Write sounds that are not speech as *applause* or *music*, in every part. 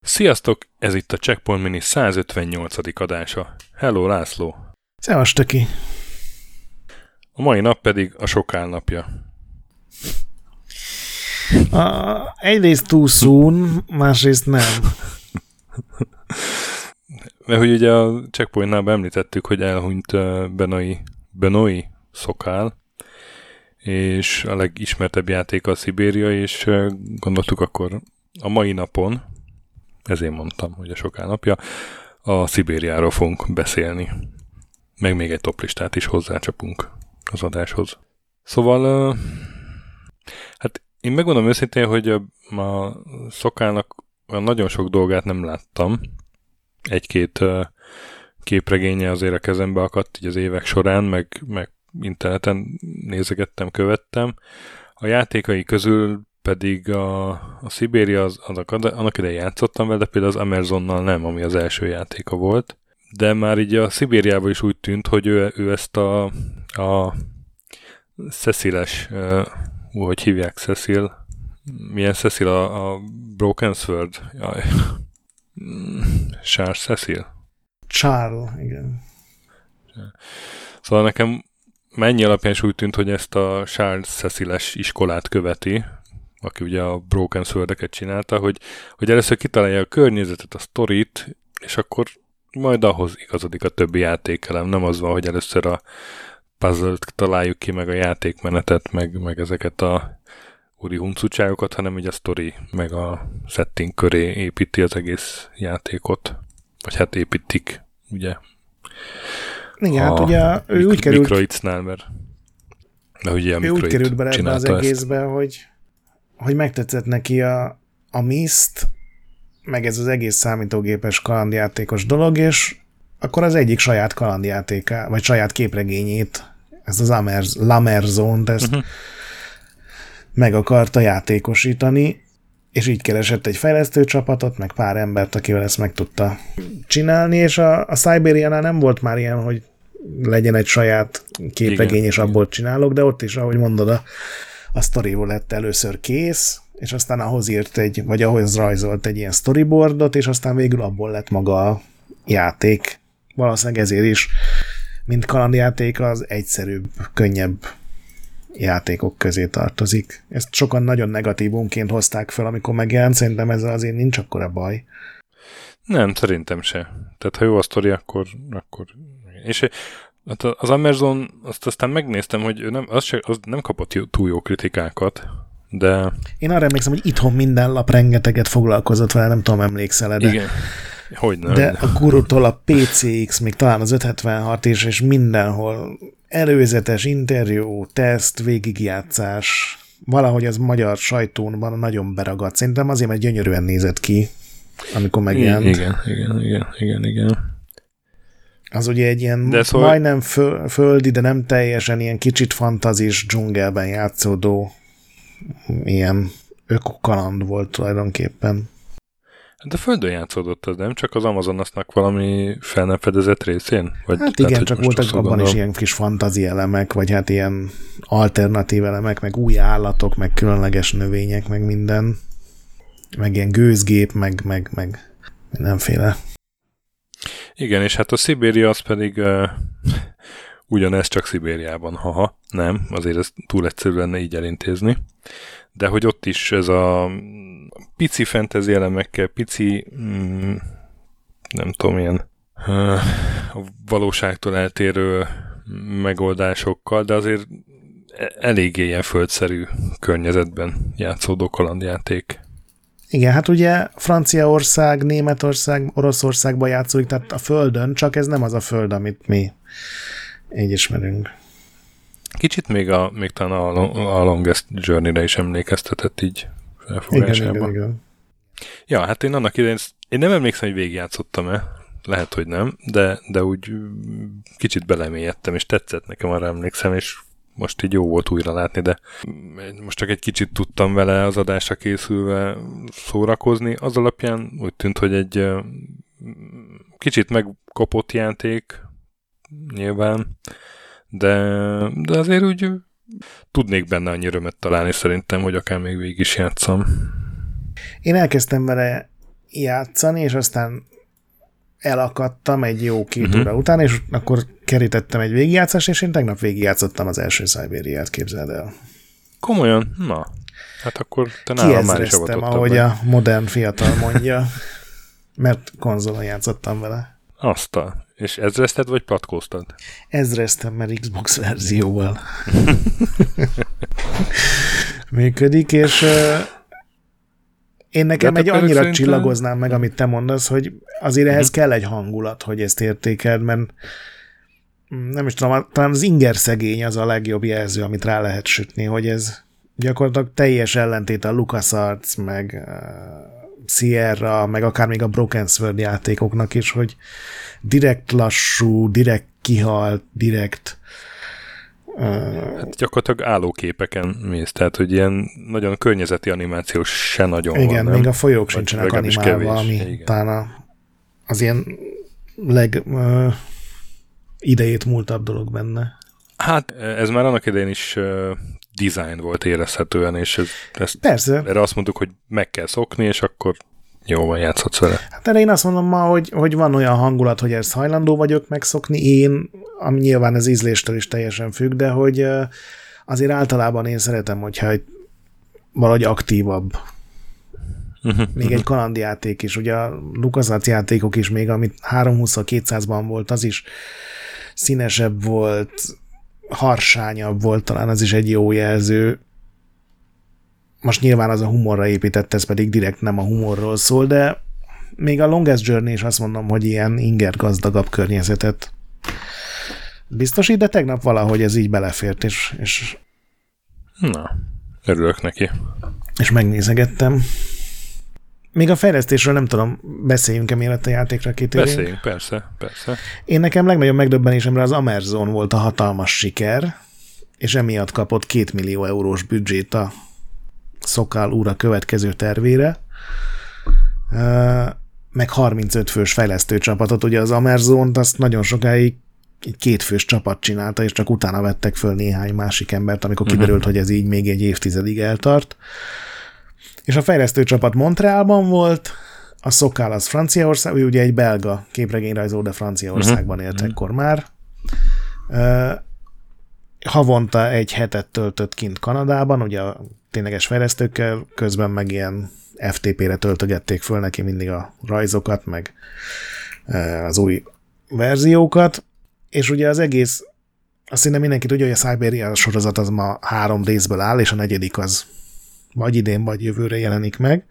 Sziasztok! Ez itt a Checkpoint Mini 158. adása. Hello, László! Szevas, töki! A mai nap pedig a sokál napja. A, egyrészt too soon, másrészt nem. *laughs* Mert hogy ugye a Checkpointnál említettük, hogy elhunyt Benoi, Benoi Szokál, és a legismertebb játék a Szibéria, és gondoltuk akkor a mai napon, ezért mondtam, hogy a soká napja, a Szibériáról fogunk beszélni. Meg még egy toplistát is hozzácsapunk az adáshoz. Szóval, hát én megmondom őszintén, hogy a, a szokának nagyon sok dolgát nem láttam. Egy-két képregénye azért a kezembe akadt így az évek során, meg, meg interneten nézegettem, követtem. A játékai közül pedig a, a Sibéria, az, annak, annak idején játszottam vele, de például az Amazonnal nem, ami az első játéka volt. De már így a Szibériával is úgy tűnt, hogy ő, ő ezt a, a Ceciles, uh, hogy hívják Cecil, milyen Cecil a, a Broken Sword? Jaj. Charles Cecil? Charles, igen. Szóval nekem mennyi alapján is úgy tűnt, hogy ezt a Charles Ceciles iskolát követi, aki ugye a Broken sword csinálta, hogy, hogy először kitalálja a környezetet, a sztorit, és akkor majd ahhoz igazodik a többi játékelem. Nem az van, hogy először a puzzle találjuk ki, meg a játékmenetet, meg, meg ezeket a úri huncutságokat, hanem ugye a story, meg a setting köré építi az egész játékot. Vagy hát építik, ugye. Igen, hát ugye ő úgy került... Mikroicnál, mert de ugye a ő úgy került bele ebbe az egészbe, ezt. hogy hogy megtetszett neki a, a Mist, meg ez az egész számítógépes kalandjátékos dolog, és akkor az egyik saját kalandjátéka, vagy saját képregényét, ezt az Amers, Lamerzont, ezt uh-huh. Meg akarta játékosítani, és így keresett egy fejlesztő csapatot, meg pár embert, akivel ezt meg tudta csinálni, és a, a Siberianál nem volt már ilyen, hogy legyen egy saját képregény, igen, és abból csinálok, de ott is, ahogy mondod, a a sztoriból lett először kész, és aztán ahhoz írt egy, vagy ahhoz rajzolt egy ilyen storyboardot, és aztán végül abból lett maga a játék. Valószínűleg ezért is, mint kalandjáték, az egyszerűbb, könnyebb játékok közé tartozik. Ezt sokan nagyon negatívunként hozták fel, amikor megjelent, szerintem ezzel azért nincs akkora baj. Nem, szerintem se. Tehát ha jó a sztori, akkor, akkor... És Hát az Amazon, azt aztán megnéztem, hogy nem, az, se, az nem kapott túl jó kritikákat, de... Én arra emlékszem, hogy itthon minden lap rengeteget foglalkozott vele, nem tudom, emlékszel de... Igen. Hogy nem. De a gurutól a PCX, még talán az 576 is, és mindenhol előzetes interjú, teszt, végigjátszás, valahogy az magyar sajtónban nagyon beragadt. Szerintem azért, mert gyönyörűen nézett ki, amikor megjelent. Igen, igen, igen, igen, igen. Az ugye egy ilyen de szóval... majdnem földi, de nem teljesen ilyen kicsit fantazis dzsungelben játszódó ilyen ökokaland volt tulajdonképpen. De földön játszódott az, nem? Csak az Amazonasnak valami fel nem fedezett részén? Vagy hát igen, lehet, csak voltak abban gondolom. is ilyen kis fantazi elemek, vagy hát ilyen alternatív elemek, meg új állatok, meg különleges növények, meg minden. Meg ilyen gőzgép, meg, meg, meg mindenféle igen, és hát a Szibéria az pedig uh, ugyanez csak Szibériában, haha, nem, azért ez túl egyszerű lenne így elintézni. De hogy ott is ez a pici fantasy elemekkel, pici, mm, nem tudom, ilyen uh, valóságtól eltérő megoldásokkal, de azért e-, eléggé ilyen földszerű környezetben játszódó kalandjáték. Igen, hát ugye Franciaország, Németország, Oroszországban játszódik, tehát a Földön, csak ez nem az a Föld, amit mi így ismerünk. Kicsit még, a, még talán a, a Longest Journey-re is emlékeztetett így felfogásában. Igen, igen, igen. Ja, hát én annak idején, én nem emlékszem, hogy végigjátszottam-e, lehet, hogy nem, de, de úgy kicsit belemélyedtem, és tetszett nekem, arra emlékszem, és most így jó volt újra látni, de most csak egy kicsit tudtam vele az adásra készülve szórakozni. Az alapján úgy tűnt, hogy egy kicsit megkopott játék, nyilván, de, de azért úgy tudnék benne annyi örömet találni szerintem, hogy akár még végig is játszom. Én elkezdtem vele játszani, és aztán elakadtam egy jó két uh-huh. óra után, és akkor kerítettem egy végigjátszást, és én tegnap végigjátszottam az első Szibériát, képzeld el. Komolyan? Na, hát akkor te nálam már is ahogy be. a modern fiatal mondja, mert konzolon játszottam vele. Azt a... És ezrezted, vagy patkóztad? Ezreztem, mert Xbox verzióval *laughs* *laughs* működik, és uh, én nekem egy annyira szerintem... csillagoznám meg, amit te mondasz, hogy azért ehhez uh-huh. kell egy hangulat, hogy ezt értékeld, mert nem is tudom, talán az inger szegény az a legjobb jelző, amit rá lehet sütni, hogy ez gyakorlatilag teljes ellentét a LucasArts, meg uh, Sierra, meg akár még a Broken Sword játékoknak is, hogy direkt lassú, direkt kihalt, direkt Hát gyakorlatilag állóképeken mész, tehát hogy ilyen nagyon környezeti animáció se nagyon Igen, van, még a folyók sincsenek animálva, ami Igen. talán a, az ilyen leg uh, idejét múltabb dolog benne. Hát ez már annak idején is design volt érezhetően, és ez, ezt, Persze. erre azt mondtuk, hogy meg kell szokni, és akkor jó van, játszhatsz vele. Hát erre én azt mondom ma, hogy, hogy van olyan hangulat, hogy ezt hajlandó vagyok megszokni, én, ami nyilván az ízléstől is teljesen függ, de hogy azért általában én szeretem, hogyha valahogy aktívabb. Uh-huh, még uh-huh. egy kalandjáték is, ugye a LucasArts játékok is még, amit 320 200-ban volt, az is színesebb volt, harsányabb volt, talán az is egy jó jelző. Most nyilván az a humorra épített, ez pedig direkt nem a humorról szól, de még a Longest Journey is azt mondom, hogy ilyen inger gazdagabb környezetet biztosít, de tegnap valahogy ez így belefért, és, és Na, örülök neki. És megnézegettem. Még a fejlesztésről nem tudom, beszéljünk-e mielőtt a játékra kitérünk? Beszéljünk, persze, persze. Én nekem legnagyobb megdöbbenésemre az Amazon volt a hatalmas siker, és emiatt kapott két millió eurós büdzsét a Szokál úra következő tervére, meg 35 fős fejlesztő csapatot. Ugye az Amazon-t azt nagyon sokáig egy kétfős csapat csinálta, és csak utána vettek föl néhány másik embert, amikor uh-huh. kiderült, hogy ez így még egy évtizedig eltart. És a fejlesztő csapat Montrealban volt, a Szokál az Franciaország, ő ugye egy belga képregényrajzó, de Franciaországban uh-huh. élt ekkor már. Uh, havonta egy hetet töltött kint Kanadában, ugye a tényleges fejlesztőkkel, közben meg ilyen FTP-re töltögették föl neki mindig a rajzokat, meg az új verziókat, és ugye az egész, azt hiszem mindenki tudja, hogy a Siberia sorozat az ma három részből áll, és a negyedik az vagy idén, vagy jövőre jelenik meg.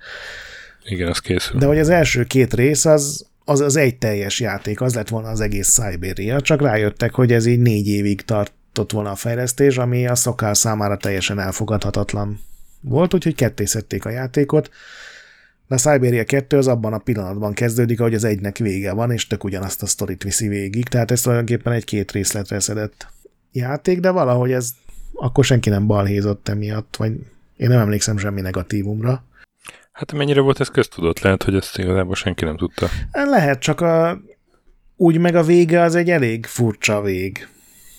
Igen, az készül. De hogy az első két rész az, az, az egy teljes játék, az lett volna az egész Siberia, csak rájöttek, hogy ez így négy évig tartott volna a fejlesztés, ami a szokál számára teljesen elfogadhatatlan volt, úgyhogy kettészették a játékot. De a Siberia 2 az abban a pillanatban kezdődik, ahogy az egynek vége van, és tök ugyanazt a sztorit viszi végig, tehát ez tulajdonképpen egy két részletre szedett játék, de valahogy ez akkor senki nem balhézott emiatt, vagy én nem emlékszem semmi negatívumra. Hát mennyire volt ez köztudott? Lehet, hogy ezt igazából senki nem tudta. Lehet, csak a, úgy meg a vége az egy elég furcsa vég.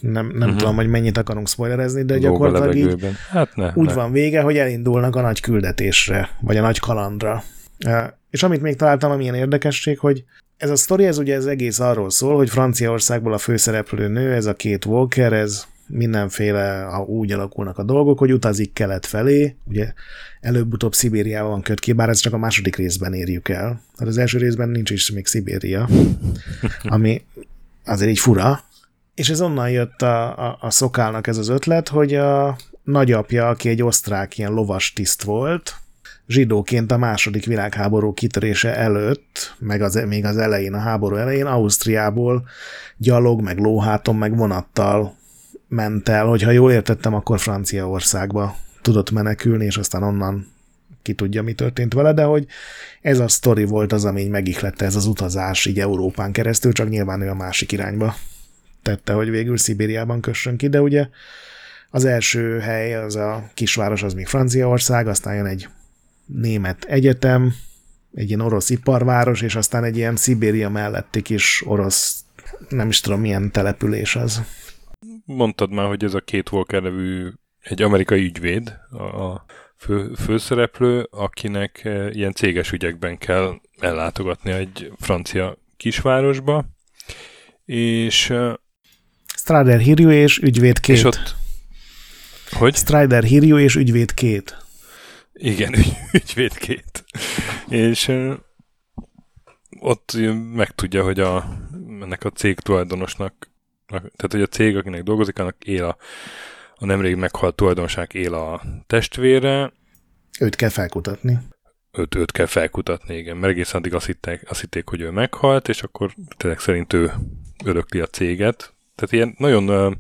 Nem, nem uh-huh. tudom, hogy mennyit akarunk spoilerezni, de Lóba gyakorlatilag így hát ne, úgy ne. van vége, hogy elindulnak a nagy küldetésre, vagy a nagy kalandra. És amit még találtam, amilyen érdekesség, hogy ez a sztori, ez ugye ez egész arról szól, hogy Franciaországból a főszereplő nő, ez a két Walker, ez mindenféle, ha úgy alakulnak a dolgok, hogy utazik kelet felé, ugye előbb-utóbb Szibériában köt ki, bár ez csak a második részben érjük el. Tehát az első részben nincs is még Szibéria, *laughs* ami azért így fura. És ez onnan jött a, a, a szokálnak ez az ötlet, hogy a nagyapja, aki egy osztrák ilyen lovas tiszt volt, zsidóként a második világháború kitörése előtt, meg az, még az elején, a háború elején Ausztriából gyalog, meg lóháton, meg vonattal ment el, hogyha jól értettem, akkor Franciaországba tudott menekülni, és aztán onnan ki tudja, mi történt vele, de hogy ez a sztori volt az, ami megihlette ez az utazás így Európán keresztül, csak nyilván ő a másik irányba tette, hogy végül Szibériában kössön ki, de ugye az első hely, az a kisváros, az még Franciaország, aztán jön egy német egyetem, egy ilyen orosz iparváros, és aztán egy ilyen Szibéria melletti kis orosz nem is tudom, milyen település az. Mondtad már, hogy ez a két Walker nevű egy amerikai ügyvéd, a fő, főszereplő, akinek eh, ilyen céges ügyekben kell ellátogatni egy francia kisvárosba, és Strider hírjú és ügyvéd két. És ott... Hogy? Strider hírjú és ügyvéd két. Igen, *laughs* ügyvéd két. és ott megtudja, hogy a, ennek a cég tulajdonosnak, tehát hogy a cég, akinek dolgozik, annak él a, a nemrég meghalt tulajdonosnak él a testvére. Őt kell felkutatni. Őt, őt kell felkutatni, igen, mert egészen addig azt hitték, azt hitték, hogy ő meghalt, és akkor tényleg szerint ő örökli a céget. Tehát ilyen nagyon ö,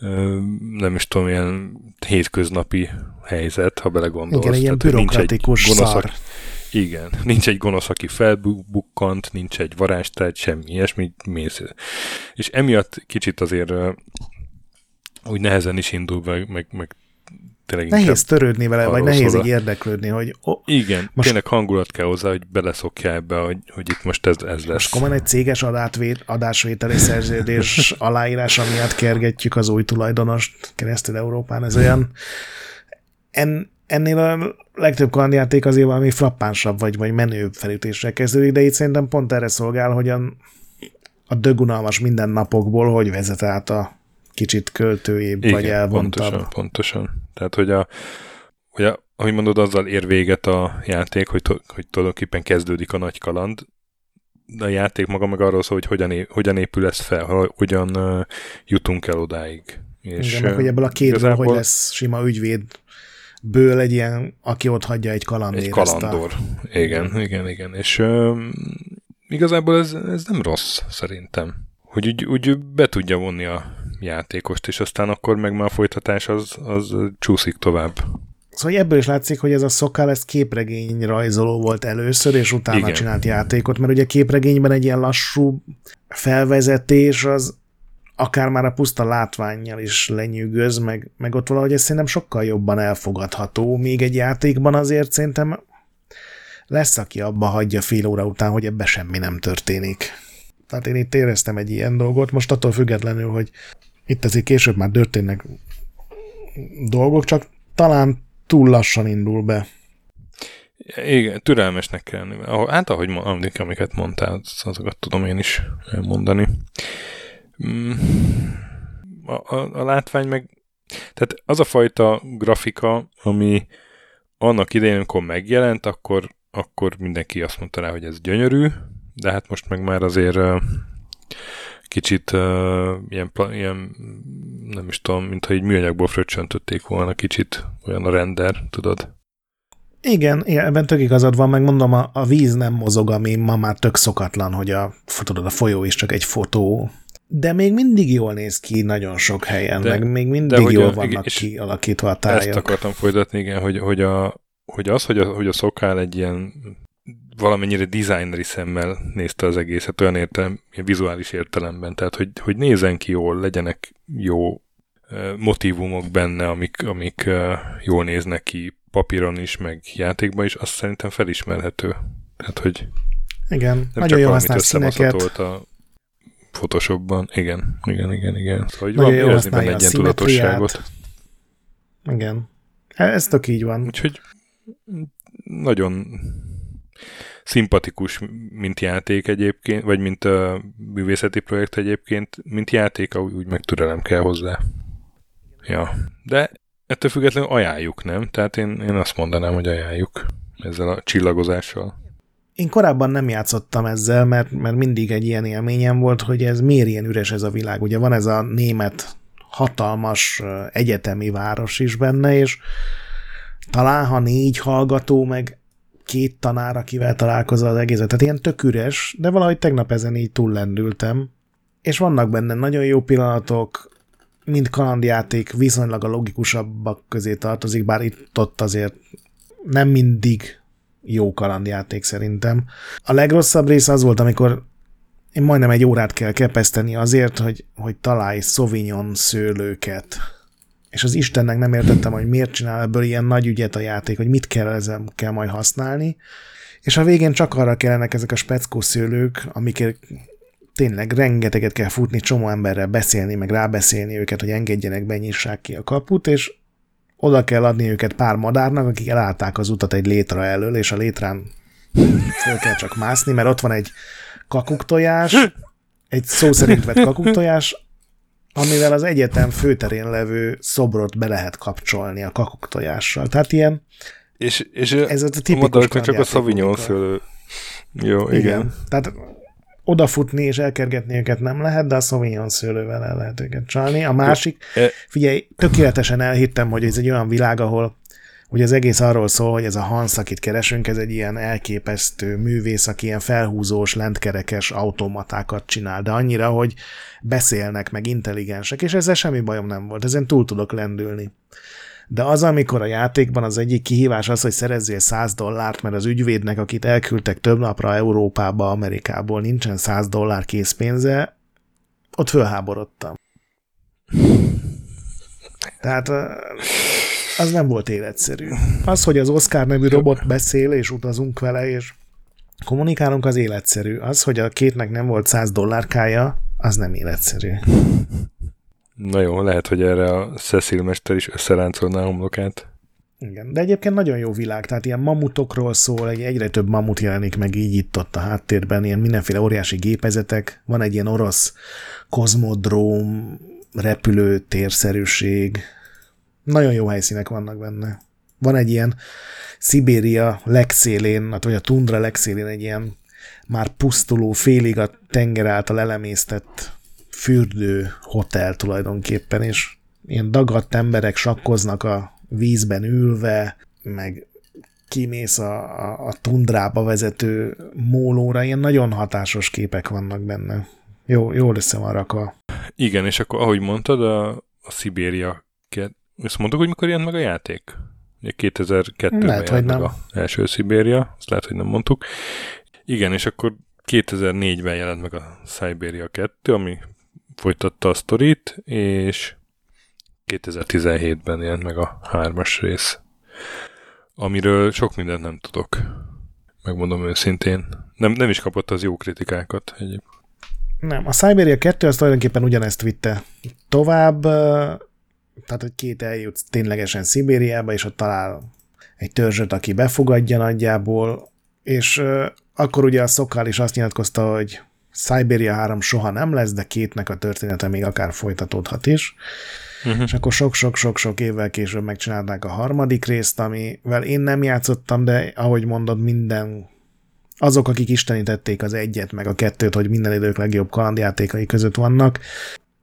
ö, nem is tudom, ilyen hétköznapi helyzet, ha belegondolsz. Igen, ilyen Tehát, bürokratikus egy gonosz, szar. Igen, nincs egy gonosz, aki felbukkant, nincs egy varázstárgy, semmi ilyesmi, mész. És emiatt kicsit azért úgy nehezen is indul, meg, meg, meg tényleg Nehéz törődni vele, vagy nehéz így érdeklődni, hogy... Oh, Igen, most, tényleg hangulat kell hozzá, hogy beleszokja ebbe, hogy, hogy itt most ez, ez lesz. Most komolyan egy céges adásvét, adásvételi szerződés *laughs* aláírása miatt kergetjük az új tulajdonost keresztül Európán, ez olyan... En, ennél a legtöbb kalandjáték azért valami frappánsabb, vagy, vagy menőbb felütésre kezdődik, de itt szerintem pont erre szolgál, hogy a, a dögunalmas mindennapokból hogy vezet át a kicsit költőjébb, Igen, vagy elvontabb. Pontosan, pontosan. Tehát, hogy a, hogy a, ahogy mondod, azzal ér véget a játék, hogy, to, hogy tulajdonképpen kezdődik a nagy kaland, de a játék maga meg arról szól, hogy hogyan, é, hogyan épül ez fel, hogyan uh, jutunk el odáig. És, Igen, meg, hogy ebből a két igazából... hogy lesz sima ügyvéd ből egy ilyen, aki ott hagyja egy kalandér. Egy kalandor. A... Igen, igen, igen. És um, igazából ez, ez nem rossz, szerintem. Hogy úgy, úgy be tudja vonni a játékost, és aztán akkor meg már a folytatás az, az csúszik tovább. Szóval ebből is látszik, hogy ez a Szokál ez képregény rajzoló volt először, és utána Igen. csinált játékot, mert ugye képregényben egy ilyen lassú felvezetés az akár már a puszta látványjal is lenyűgöz, meg, meg ott valahogy ez szerintem sokkal jobban elfogadható, még egy játékban azért szerintem lesz, aki abba hagyja fél óra után, hogy ebbe semmi nem történik. Tehát én itt éreztem egy ilyen dolgot, most attól függetlenül, hogy itt azért később már történnek dolgok, csak talán túl lassan indul be. Igen, türelmesnek kell lenni. Hát ahogy amik, amiket mondtál, azokat tudom én is mondani. Mm, a, a, a látvány meg... Tehát az a fajta grafika, ami annak idején, amikor megjelent, akkor, akkor mindenki azt mondta rá, hogy ez gyönyörű, de hát most meg már azért kicsit uh, ilyen, ilyen, nem is tudom, mintha egy műanyagból fröccsöntötték volna kicsit, olyan a render, tudod? Igen, igen ebben tök igazad van, meg mondom, a, a víz nem mozog, ami ma már tök szokatlan, hogy a, tudod, a folyó is csak egy fotó, de még mindig jól néz ki nagyon sok helyen, de, meg még mindig de jól a, vannak kialakítva a tájak. Ezt akartam folytatni, igen, hogy, hogy, a, hogy az, hogy a, hogy a szokál egy ilyen valamennyire designeri szemmel nézte az egészet, olyan értelem, vizuális értelemben, tehát hogy, hogy nézzen ki jól, legyenek jó motivumok benne, amik, amik jól néznek ki papíron is, meg játékban is, azt szerintem felismerhető. Tehát, hogy igen, nem nagyon jó használ színeket. a Photoshopban. Igen, igen, igen, igen. Szóval, hogy nagyon van érezni benne egy ilyen tudatosságot. Igen. Ez tök így van. Úgyhogy nagyon szimpatikus, mint játék egyébként, vagy mint a művészeti projekt egyébként, mint játék, úgy meg türelem kell hozzá. Ja, de ettől függetlenül ajánljuk, nem? Tehát én, én azt mondanám, hogy ajánljuk ezzel a csillagozással. Én korábban nem játszottam ezzel, mert, mert mindig egy ilyen élményem volt, hogy ez miért ilyen üres ez a világ. Ugye van ez a német hatalmas egyetemi város is benne, és talán ha négy hallgató, meg két tanár, akivel találkozol az egészet. Tehát ilyen tök üres, de valahogy tegnap ezen így túllendültem. És vannak benne nagyon jó pillanatok, mint kalandjáték viszonylag a logikusabbak közé tartozik, bár itt-ott azért nem mindig jó kalandjáték szerintem. A legrosszabb rész az volt, amikor én majdnem egy órát kell kepeszteni azért, hogy, hogy találj Sauvignon szőlőket és az Istennek nem értettem, hogy miért csinál ebből ilyen nagy ügyet a játék, hogy mit kell ezzel kell majd használni, és a végén csak arra kellenek ezek a speckó szőlők, amikért tényleg rengeteget kell futni, csomó emberrel beszélni, meg rábeszélni őket, hogy engedjenek be, nyissák ki a kaput, és oda kell adni őket pár madárnak, akik elállták az utat egy létra elől, és a létrán föl kell csak mászni, mert ott van egy kakuktojás, egy szó szerint vett kakuktojás, amivel az egyetem főterén levő szobrot be lehet kapcsolni a kakuktojással. Tehát ilyen és, és ez a tipikus a csak a Sauvignon szőlő. Jó, igen. igen. Tehát odafutni és elkergetni őket nem lehet, de a Sauvignon szőlővel el lehet őket csalni. A másik, figyelj, tökéletesen elhittem, hogy ez egy olyan világ, ahol Ugye az egész arról szól, hogy ez a Hans, akit keresünk, ez egy ilyen elképesztő művész, aki ilyen felhúzós, lentkerekes automatákat csinál, de annyira, hogy beszélnek, meg intelligensek, és ezzel semmi bajom nem volt, ezen túl tudok lendülni. De az, amikor a játékban az egyik kihívás az, hogy szerezzél 100 dollárt, mert az ügyvédnek, akit elküldtek több napra Európába, Amerikából, nincsen 100 dollár készpénze, ott fölháborodtam. Tehát az nem volt életszerű. Az, hogy az Oscar nevű robot beszél, és utazunk vele, és kommunikálunk, az életszerű. Az, hogy a kétnek nem volt 100 dollárkája, az nem életszerű. Na jó, lehet, hogy erre a Cecil mester is összeráncolná a homlokát. Igen, de egyébként nagyon jó világ, tehát ilyen mamutokról szól, egy egyre több mamut jelenik meg így itt ott a háttérben, ilyen mindenféle óriási gépezetek, van egy ilyen orosz kozmodróm, repülőtérszerűség, nagyon jó helyszínek vannak benne. Van egy ilyen Szibéria legszélén, vagy a tundra legszélén egy ilyen már pusztuló, félig a tenger által elemésztett fürdő hotel tulajdonképpen, és ilyen dagadt emberek sakkoznak a vízben ülve, meg kimész a, a, a tundrába vezető mólóra, ilyen nagyon hatásos képek vannak benne. Jó, jól össze van rakva. Igen, és akkor ahogy mondtad, a, a Szibéria ezt mondtuk, hogy mikor jelent meg a játék? 2002-ben lehet, jelent meg nem. a első Szibéria, azt lehet, hogy nem mondtuk. Igen, és akkor 2004-ben jelent meg a Siberia 2, ami folytatta a sztorit, és 2017-ben jelent meg a hármas rész, amiről sok mindent nem tudok. Megmondom őszintén. Nem, nem is kapott az jó kritikákat egyébként. Nem, a Siberia 2 az tulajdonképpen ugyanezt vitte tovább, tehát hogy két eljut ténylegesen Szibériába, és ott talál egy törzsöt, aki befogadja nagyjából, és akkor ugye a Szokál is azt nyilatkozta, hogy Siberia 3 soha nem lesz, de kétnek a története még akár folytatódhat is. Uh-huh. És akkor sok-sok-sok-sok évvel később megcsinálták a harmadik részt, amivel én nem játszottam, de ahogy mondod, minden azok, akik istenítették az egyet, meg a kettőt, hogy minden idők legjobb kalandjátékai között vannak,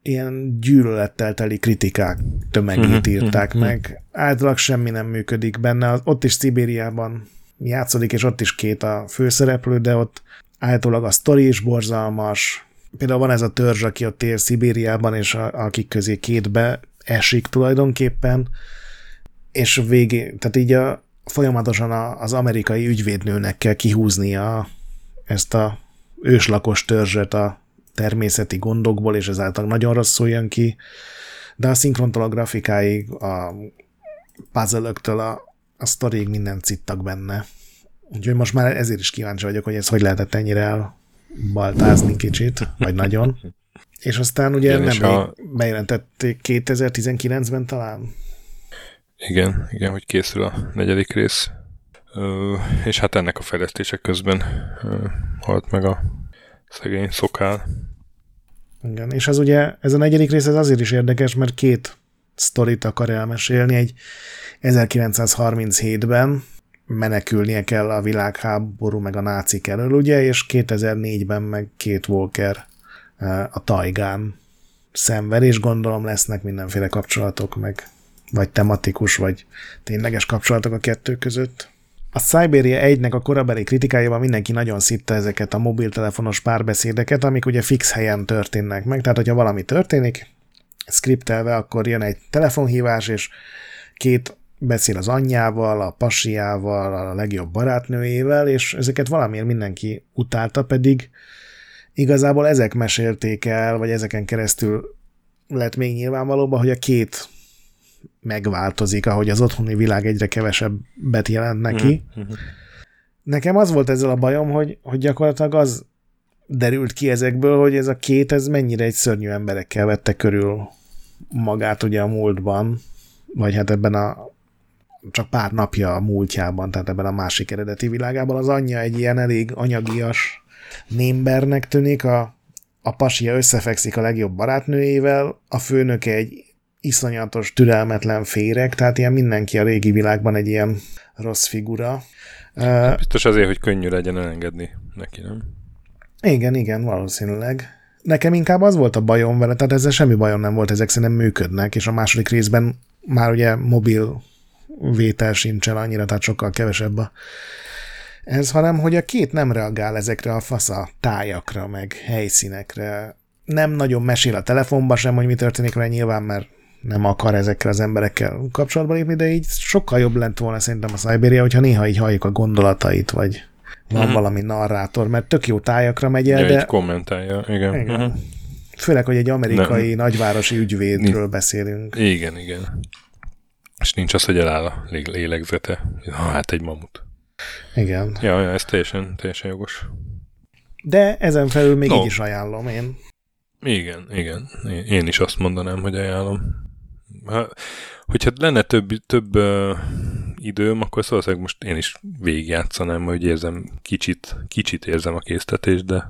ilyen gyűlölettel teli kritikák tömegét mhm, írták uh-huh, meg. Általában semmi nem működik benne. Ott is Szibériában játszódik, és ott is két a főszereplő, de ott általában a sztori is borzalmas. Például van ez a törzs, aki ott ér Szibériában, és a, akik közé kétbe esik tulajdonképpen, és végé, tehát így a, folyamatosan a, az amerikai ügyvédnőnek kell kihúznia ezt a őslakos törzset a természeti gondokból, és ezáltal nagyon rosszul jön ki, de a szinkrontól a grafikáig, a puzzle a, a sztorig minden cittak benne. Úgyhogy most már ezért is kíváncsi vagyok, hogy ez hogy lehetett ennyire elbaltázni kicsit, vagy nagyon. És aztán ugye igen, nem a... bejelentették 2019-ben talán. Igen, igen, hogy készül a negyedik rész. Ö, és hát ennek a fejlesztések közben ö, halt meg a Szegény szokál. Igen, és ez ugye, ez a negyedik rész ez azért is érdekes, mert két sztorit akar elmesélni. Egy 1937-ben menekülnie kell a világháború meg a nácik elől, ugye, és 2004-ben meg két Walker eh, a tajgán szenved, és gondolom lesznek mindenféle kapcsolatok, meg vagy tematikus, vagy tényleges kapcsolatok a kettő között. A Siberia 1-nek a korabeli kritikájában mindenki nagyon szitta ezeket a mobiltelefonos párbeszédeket, amik ugye fix helyen történnek meg. Tehát, hogyha valami történik, skriptelve, akkor jön egy telefonhívás, és két beszél az anyjával, a pasiával, a legjobb barátnőjével, és ezeket valamiért mindenki utálta, pedig igazából ezek mesélték el, vagy ezeken keresztül lett még nyilvánvalóban, hogy a két megváltozik, ahogy az otthoni világ egyre kevesebbet jelent neki. Mm-hmm. Nekem az volt ezzel a bajom, hogy, hogy gyakorlatilag az derült ki ezekből, hogy ez a két, ez mennyire egy szörnyű emberekkel vette körül magát ugye a múltban, vagy hát ebben a csak pár napja a múltjában, tehát ebben a másik eredeti világában. Az anyja egy ilyen elég anyagias némbernek tűnik, a, a pasia összefekszik a legjobb barátnőjével, a főnöke egy iszonyatos, türelmetlen féreg, tehát ilyen mindenki a régi világban egy ilyen rossz figura. Biztos azért, hogy könnyű legyen elengedni neki, nem? Igen, igen, valószínűleg. Nekem inkább az volt a bajom vele, tehát ezzel semmi bajom nem volt, ezek szerintem működnek, és a második részben már ugye mobil vétel sincsen annyira, tehát sokkal kevesebb a ez, hanem hogy a két nem reagál ezekre a fasza tájakra, meg helyszínekre. Nem nagyon mesél a telefonba sem, hogy mi történik vele nyilván, mert nem akar ezekkel az emberekkel kapcsolatba lépni, de így sokkal jobb lett volna szerintem a Siberia, hogyha néha így halljuk a gondolatait, vagy van uh-huh. valami narrátor, mert tök jó tájakra megy el, ja, de... kommentálja, igen. igen. Uh-huh. Főleg, hogy egy amerikai nem. nagyvárosi ügyvédről beszélünk. Igen, igen. És nincs az, hogy eláll a lélegzete. Hát egy mamut. Igen. Ja, ja, ez teljesen, teljesen jogos. De ezen felül még no. így is ajánlom én. Igen, igen. Én is azt mondanám, hogy ajánlom. Ha, hogyha lenne több, több uh, időm, akkor szóval most én is végigjátszanám, hogy érzem, kicsit, kicsit érzem a késztetést, de,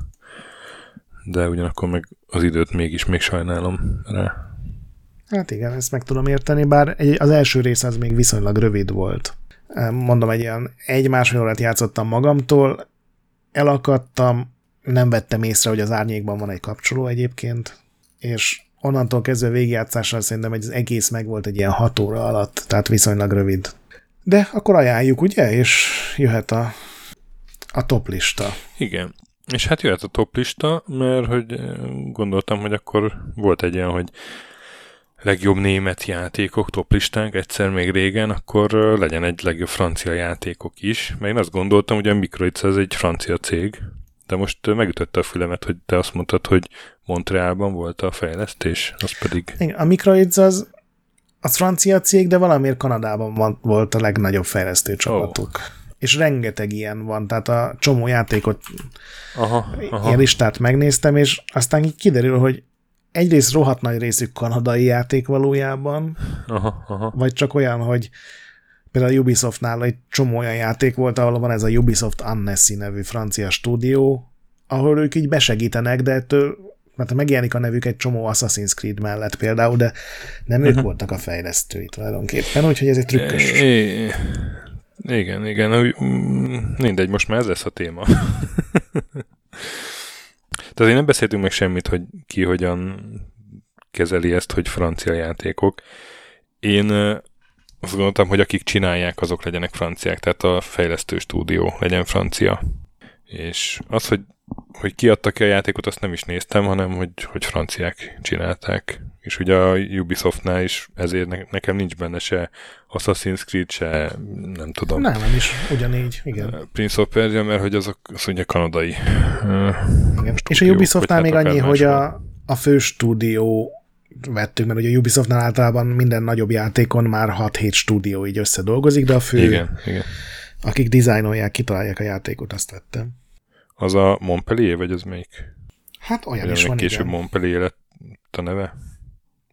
de ugyanakkor meg az időt mégis még sajnálom rá. Hát igen, ezt meg tudom érteni, bár az első rész az még viszonylag rövid volt. Mondom, egy ilyen egy-másfél órát játszottam magamtól, elakadtam, nem vettem észre, hogy az árnyékban van egy kapcsoló egyébként, és onnantól kezdve végigjátszással szerintem egy az egész meg volt egy ilyen hat óra alatt, tehát viszonylag rövid. De akkor ajánljuk, ugye? És jöhet a, a top lista. Igen. És hát jöhet a top lista, mert hogy gondoltam, hogy akkor volt egy ilyen, hogy legjobb német játékok toplistánk egyszer még régen, akkor legyen egy legjobb francia játékok is. Mert én azt gondoltam, hogy a Microids az egy francia cég, de most megütötte a fülemet, hogy te azt mondtad, hogy Montrealban volt a fejlesztés, az pedig... Igen, a Microids az, az francia cég, de valamiért Kanadában van, volt a legnagyobb fejlesztő csapatuk. Oh. És rengeteg ilyen van, tehát a csomó játékot, aha, aha. ilyen listát megnéztem, és aztán kiderül, hogy egyrészt rohadt nagy részük kanadai játék valójában, aha, aha. vagy csak olyan, hogy például a Ubisoftnál egy csomó olyan játék volt, ahol van ez a Ubisoft Annecy nevű francia stúdió, ahol ők így besegítenek, de ettől, mert megjelenik a nevük egy csomó Assassin's Creed mellett például, de nem ők uh-huh. voltak a fejlesztői tulajdonképpen, úgyhogy ez egy trükkös. É, igen, igen, mindegy, most már ez lesz a téma. *laughs* Én nem beszéltünk meg semmit, hogy ki hogyan kezeli ezt, hogy francia játékok. Én azt gondoltam, hogy akik csinálják, azok legyenek franciák, tehát a fejlesztő stúdió legyen francia. És az, hogy, hogy kiadta ki a játékot, azt nem is néztem, hanem hogy, hogy franciák csinálták. És ugye a Ubisoftnál is ezért ne, nekem nincs benne se Assassin's Creed, se nem tudom. Nem, nem is ugyanígy, igen. Prince of Persia, mert hogy azok az ugye kanadai. Igen. És a Ubisoftnál még annyi, hogy a, a fő stúdió vettük, mert ugye a Ubisoftnál általában minden nagyobb játékon már 6-7 stúdió így összedolgozik, de a fő, igen, igen. akik dizájnolják, kitalálják a játékot, azt vettem. Az a Montpellier, vagy az melyik? Hát olyan vagy is van, később igen. Montpellier lett a neve?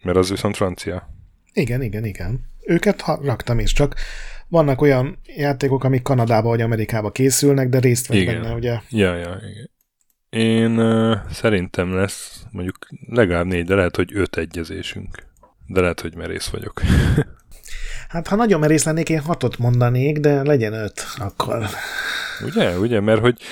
Mert az viszont francia. Igen, igen, igen. Őket ha, raktam is, csak vannak olyan játékok, amik Kanadába vagy Amerikába készülnek, de részt vesz benne, ugye? Ja, ja, igen. Én uh, szerintem lesz mondjuk legalább négy, de lehet, hogy öt egyezésünk. De lehet, hogy merész vagyok. *laughs* hát ha nagyon merész lennék, én hatot mondanék, de legyen öt akkor. Ugye, ugye, mert hogy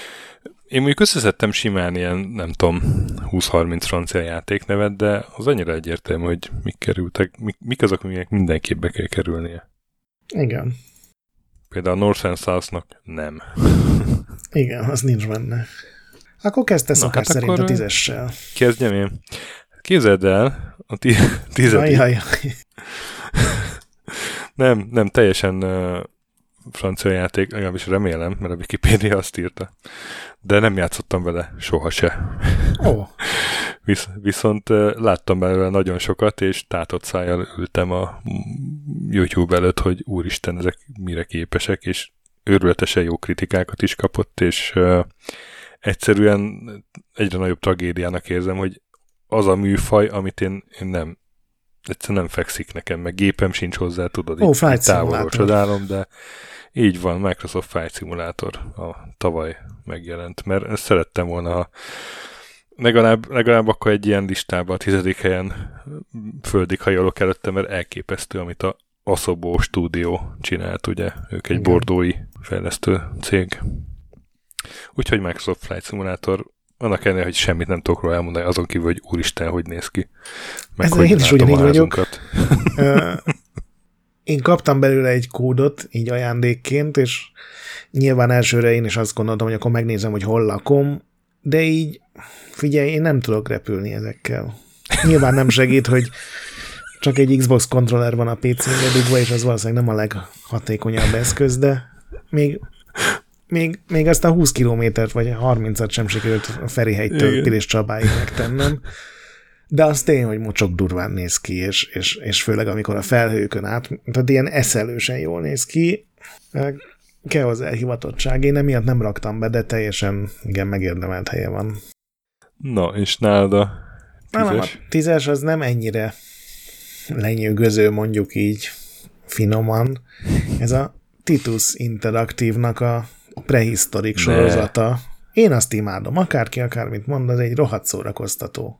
én mondjuk összeszedtem simán ilyen, nem tudom, 20-30 francia játéknevet, de az annyira egyértelmű, hogy mik kerültek, mik, mik azok, amiknek mindenképp be kell kerülnie. Igen. Például a North and South-nak nem. Igen, az nincs benne. Akkor kezdte szokás hát szerint a tízessel. Kezdjem én. Képzeld el, a tizedik. Ajaj. nem, nem, teljesen francia játék, legalábbis remélem, mert a Wikipedia azt írta. De nem játszottam vele soha se. Oh. *laughs* Visz, viszont láttam belőle nagyon sokat, és tátott szájjal ültem a YouTube előtt, hogy úristen, ezek mire képesek, és őrületesen jó kritikákat is kapott, és uh, egyszerűen egyre nagyobb tragédiának érzem, hogy az a műfaj, amit én, én nem, egyszerűen nem fekszik nekem, meg gépem sincs hozzá, tudod, Ó, itt, távolról csodálom, de így van, Microsoft Flight Simulator a tavaly megjelent, mert szerettem volna, ha legalább, legalább akkor egy ilyen listában a tizedik helyen földig hajolok előtte, mert elképesztő, amit a Asobó stúdió csinált, ugye, ők egy Igen. bordói fejlesztő cég. Úgyhogy Microsoft Flight Simulator annak ellenére, hogy semmit nem tudok róla elmondani, azon kívül, hogy úristen, hogy néz ki. Meg Ez hogy én is ugyanígy vagyok. *laughs* én kaptam belőle egy kódot, így ajándékként, és nyilván elsőre én is azt gondoltam, hogy akkor megnézem, hogy hol lakom, de így, figyelj, én nem tudok repülni ezekkel. Nyilván nem segít, hogy csak egy Xbox kontroller van a PC-n dugva, és az valószínűleg nem a leghatékonyabb eszköz, de még, még, még azt a 20 kilométert vagy 30-at sem sikerült a Ferihegytől Pilis Csabáig megtennem. De az tény, hogy mocsok durván néz ki, és, és, és főleg amikor a felhőkön át, tehát ilyen eszelősen jól néz ki, kell az elhivatottság. Én emiatt nem raktam be, de teljesen igen megérdemelt helye van. Na, és nálad a tízes? Nem, a tízes az nem ennyire lenyűgöző, mondjuk így finoman. Ez a Titus Interaktívnak a prehisztorik sorozata. Én azt imádom, akárki akármit mond, az egy rohadt szórakoztató.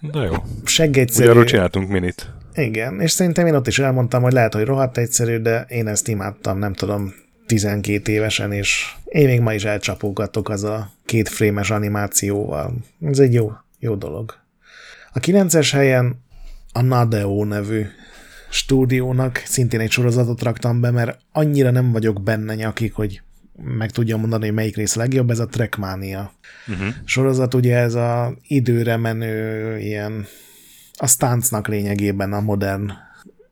Na jó. Seggegyszerű. Ugye arról csináltunk minit. Igen, és szerintem én ott is elmondtam, hogy lehet, hogy rohadt egyszerű, de én ezt imádtam, nem tudom, 12 évesen, és én még ma is elcsapógatok az a két frémes animációval. Ez egy jó, jó dolog. A 9-es helyen a Nadeo nevű stúdiónak szintén egy sorozatot raktam be, mert annyira nem vagyok benne nyakik, hogy meg tudja mondani, hogy melyik rész legjobb, ez a Trackmania uh-huh. sorozat, ugye ez a időre menő ilyen a stáncnak lényegében a modern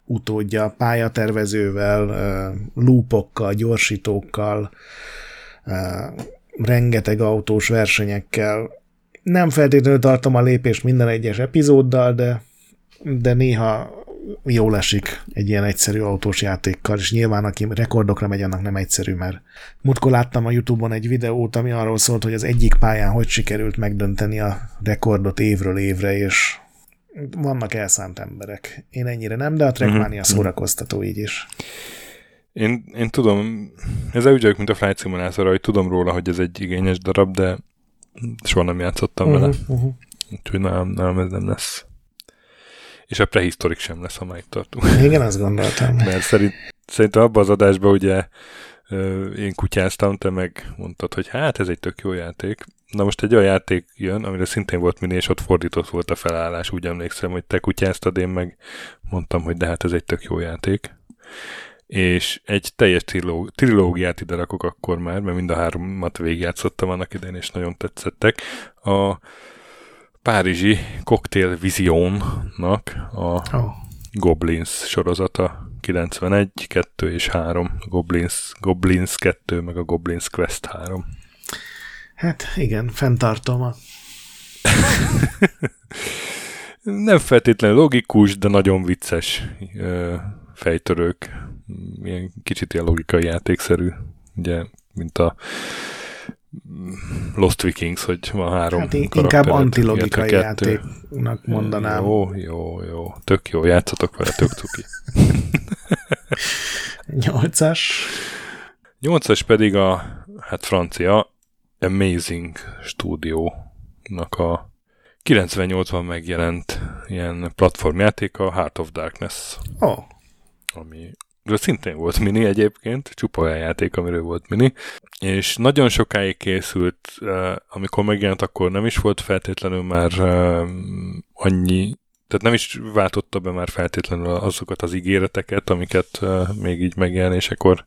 utódja, pályatervezővel, lúpokkal, gyorsítókkal, rengeteg autós versenyekkel. Nem feltétlenül tartom a lépést minden egyes epizóddal, de, de néha jól esik egy ilyen egyszerű autós játékkal, és nyilván aki rekordokra megy, annak nem egyszerű, mert múltkor láttam a Youtube-on egy videót, ami arról szólt, hogy az egyik pályán hogy sikerült megdönteni a rekordot évről évre, és vannak elszánt emberek. Én ennyire nem, de a Trackmania mm-hmm. szórakoztató így is. Én, én tudom, ez úgy vagyok, mint a Flight Simulator, hogy tudom róla, hogy ez egy igényes darab, de soha nem játszottam uh-huh, vele. Uh-huh. Úgyhogy nem, nem, ez nem lesz. És a prehisztorik sem lesz, ha már itt tartunk. *laughs* Igen, azt gondoltam. Mert szerint, szerintem abban az adásban ugye én kutyáztam, te meg mondtad, hogy hát ez egy tök jó játék. Na most egy olyan játék jön, amire szintén volt mini, és ott fordított volt a felállás. Úgy emlékszem, hogy te kutyáztad, én meg mondtam, hogy de hát ez egy tök jó játék. És egy teljes trilóg- trilógiát ide rakok akkor már, mert mind a háromat végigjátszottam annak idején, és nagyon tetszettek. A Párizsi Cocktail Visionnak a oh. Goblins sorozata 91, 2 és 3, Goblins, Goblins 2, meg a Goblins Quest 3. Hát igen, fenntartom a... *laughs* Nem feltétlenül logikus, de nagyon vicces fejtörők. Ilyen kicsit ilyen logikai játékszerű, ugye, mint a Lost Vikings, hogy van három hát inkább antilogikai játéknak mondanám. Jó, jó, jó. Tök jó, játszatok vele, tök cuki. *laughs* Nyolcas. Nyolcas pedig a, hát francia, Amazing Studio-nak a 98-ban megjelent ilyen platformjáték, a Heart of Darkness. Oh. Ami de szintén volt mini egyébként, csupa olyan játék, amiről volt mini, és nagyon sokáig készült, amikor megjelent, akkor nem is volt feltétlenül már annyi, tehát nem is váltotta be már feltétlenül azokat az ígéreteket, amiket még így megjelenésekor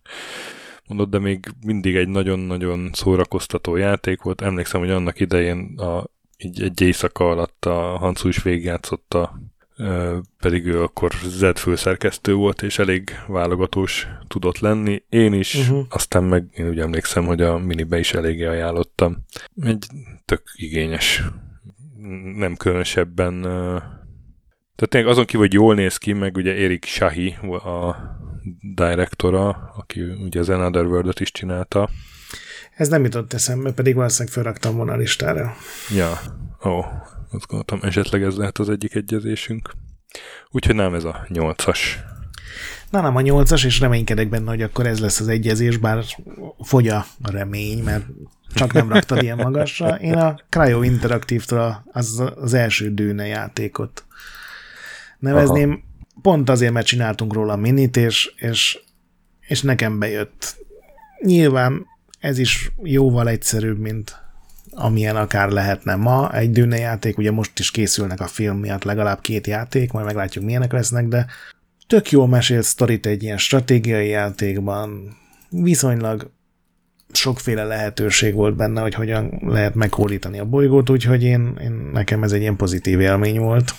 mondott, de még mindig egy nagyon-nagyon szórakoztató játék volt. Emlékszem, hogy annak idején a, így egy éjszaka alatt a Hansu is végigjátszotta pedig ő akkor Z főszerkesztő volt, és elég válogatós tudott lenni. Én is, uh-huh. aztán meg én úgy emlékszem, hogy a minibe is eléggé ajánlottam. Egy tök igényes, nem különösebben tehát tényleg azon kívül, hogy jól néz ki, meg ugye Erik Shahi a direktora, aki ugye az Another World-ot is csinálta. Ez nem jutott eszembe, pedig valószínűleg felraktam volna a listára. Ja, ó, azt gondoltam, esetleg ez lehet az egyik egyezésünk. Úgyhogy nem ez a nyolcas. Na nem a nyolcas, és reménykedek benne, hogy akkor ez lesz az egyezés, bár fogy a remény, mert csak nem raktad ilyen magasra. Én a Cryo Interactive-től az, az első dűne játékot nevezném. Aha. Pont azért, mert csináltunk róla minit, és, és, és nekem bejött. Nyilván ez is jóval egyszerűbb, mint amilyen akár lehetne ma. Egy dűne játék, ugye most is készülnek a film miatt legalább két játék, majd meglátjuk milyenek lesznek, de tök jól mesélt sztorit egy ilyen stratégiai játékban, viszonylag sokféle lehetőség volt benne, hogy hogyan lehet meghódítani a bolygót, úgyhogy én, én nekem ez egy ilyen pozitív élmény volt.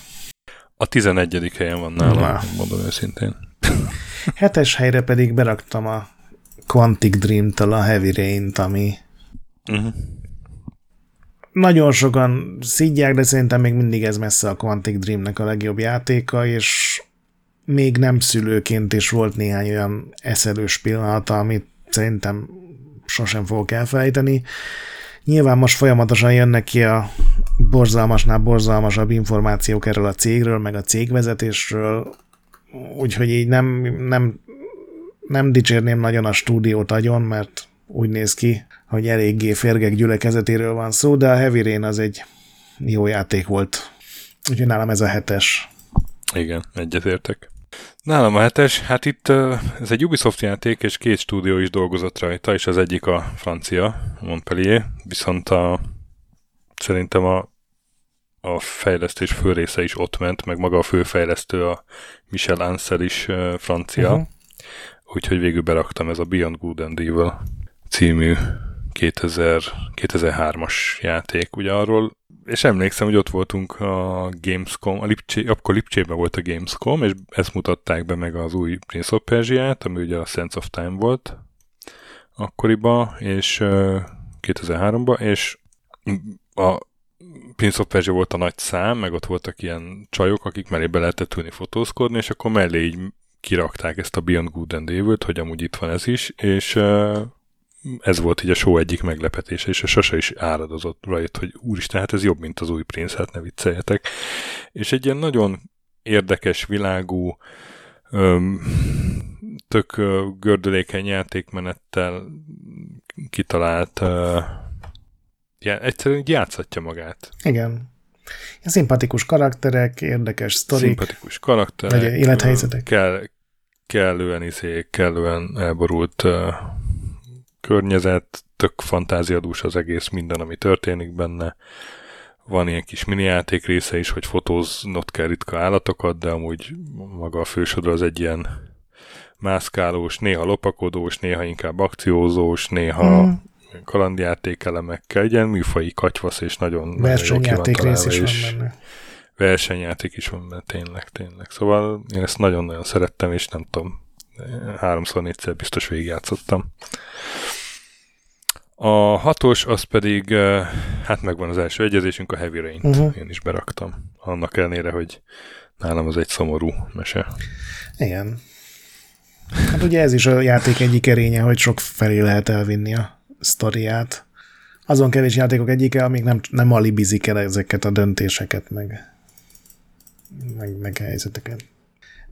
A 11. helyen van nálam, Na. mondom őszintén. *laughs* Hetes helyre pedig beraktam a Quantic Dream-től a Heavy Rain-t, ami uh-huh. Nagyon sokan szidják, de szerintem még mindig ez messze a Quantic Dream-nek a legjobb játéka, és még nem szülőként is volt néhány olyan eszelős pillanata, amit szerintem sosem fogok elfelejteni. Nyilván most folyamatosan jönnek ki a borzalmasnál borzalmasabb információk erről a cégről, meg a cégvezetésről, úgyhogy így nem, nem, nem dicsérném nagyon a stúdiót agyon, mert úgy néz ki, hogy eléggé férgek gyülekezetéről van szó, de a Heavy Rain az egy jó játék volt. Úgyhogy nálam ez a hetes. Igen, egyetértek. Nálam a hetes, hát itt ez egy Ubisoft játék, és két stúdió is dolgozott rajta, és az egyik a francia, Montpellier, viszont a, szerintem a, a fejlesztés fő része is ott ment, meg maga a főfejlesztő, a Michel Ansel is francia, uh-huh. úgyhogy végül beraktam ez a Beyond Good and Evil című 2000, 2003-as játék. Ugye arról és emlékszem, hogy ott voltunk a Gamescom, a Lipcsé, akkor Lipcsében volt a Gamescom, és ezt mutatták be meg az új Prince of Persia-t, ami ugye a Sense of Time volt akkoriban, és 2003-ban, és a Prince of Persia volt a nagy szám, meg ott voltak ilyen csajok, akik mellé be lehetett ülni fotózkodni, és akkor mellé így kirakták ezt a Beyond Good and Evil-t, hogy amúgy itt van ez is, és ez volt így a show egyik meglepetése, és a sose is áradozott rajta, hogy úristen, hát ez jobb, mint az új Prince, hát ne vicceljetek. És egy ilyen nagyon érdekes, világú, öm, tök gördülékeny játékmenettel kitalált ö, já, egyszerűen játszhatja magát. Igen. Szimpatikus karakterek, érdekes sztorik. Szimpatikus karakterek. Vagy élethelyzetek. Kell, kellően izé, kellően elborult környezet, tök fantáziadús az egész, minden, ami történik benne. Van ilyen kis mini játék része is, hogy fotóznod kell ritka állatokat, de amúgy maga a fősodra az egy ilyen mászkálós, néha lopakodós, néha inkább akciózós, néha mm. kalandjáték elemekkel, egy ilyen műfai katyvasz, és nagyon versenyjáték rész is van benne. Versenyjáték is van benne, tényleg, tényleg. Szóval én ezt nagyon-nagyon szerettem, és nem tudom, háromszor, négyszer biztos végigjátszottam. A hatos, az pedig, eh, hát megvan az első egyezésünk, a Heavy Rain-t uh-huh. én is beraktam. Annak ellenére, hogy nálam az egy szomorú mese. Igen. Hát ugye ez is a játék egyik erénye, hogy sok felé lehet elvinni a sztoriát. Azon kevés játékok egyike, amik nem, nem alibizik el ezeket a döntéseket, meg, meg, meg helyzeteket.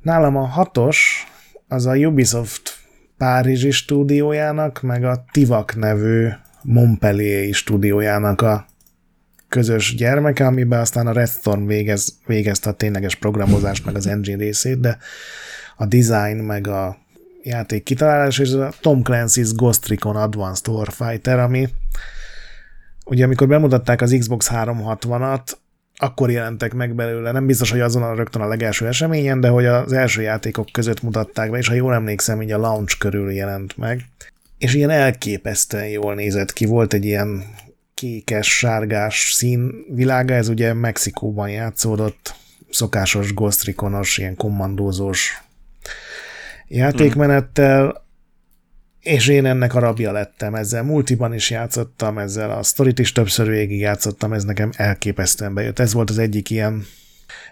Nálam a hatos, az a Ubisoft Párizsi stúdiójának, meg a Tivak nevű Montpellier stúdiójának a közös gyermeke, amiben aztán a Redstone végez, végezte a tényleges programozást, meg az engine részét, de a design, meg a játék kitalálás, és a Tom Clancy's Ghost Recon Advanced Warfighter, ami ugye amikor bemutatták az Xbox 360-at, akkor jelentek meg belőle. Nem biztos, hogy azon a rögtön a legelső eseményen, de hogy az első játékok között mutatták be, és ha jól emlékszem, így a launch körül jelent meg. És ilyen elképesztően jól nézett ki. Volt egy ilyen kékes, sárgás szín világa, ez ugye Mexikóban játszódott, szokásos Ghost Recon-os, ilyen kommandózós játékmenettel, és én ennek a rabja lettem ezzel. Multiban is játszottam ezzel, a sztorit is többször végig játszottam, ez nekem elképesztően bejött. Ez volt az egyik ilyen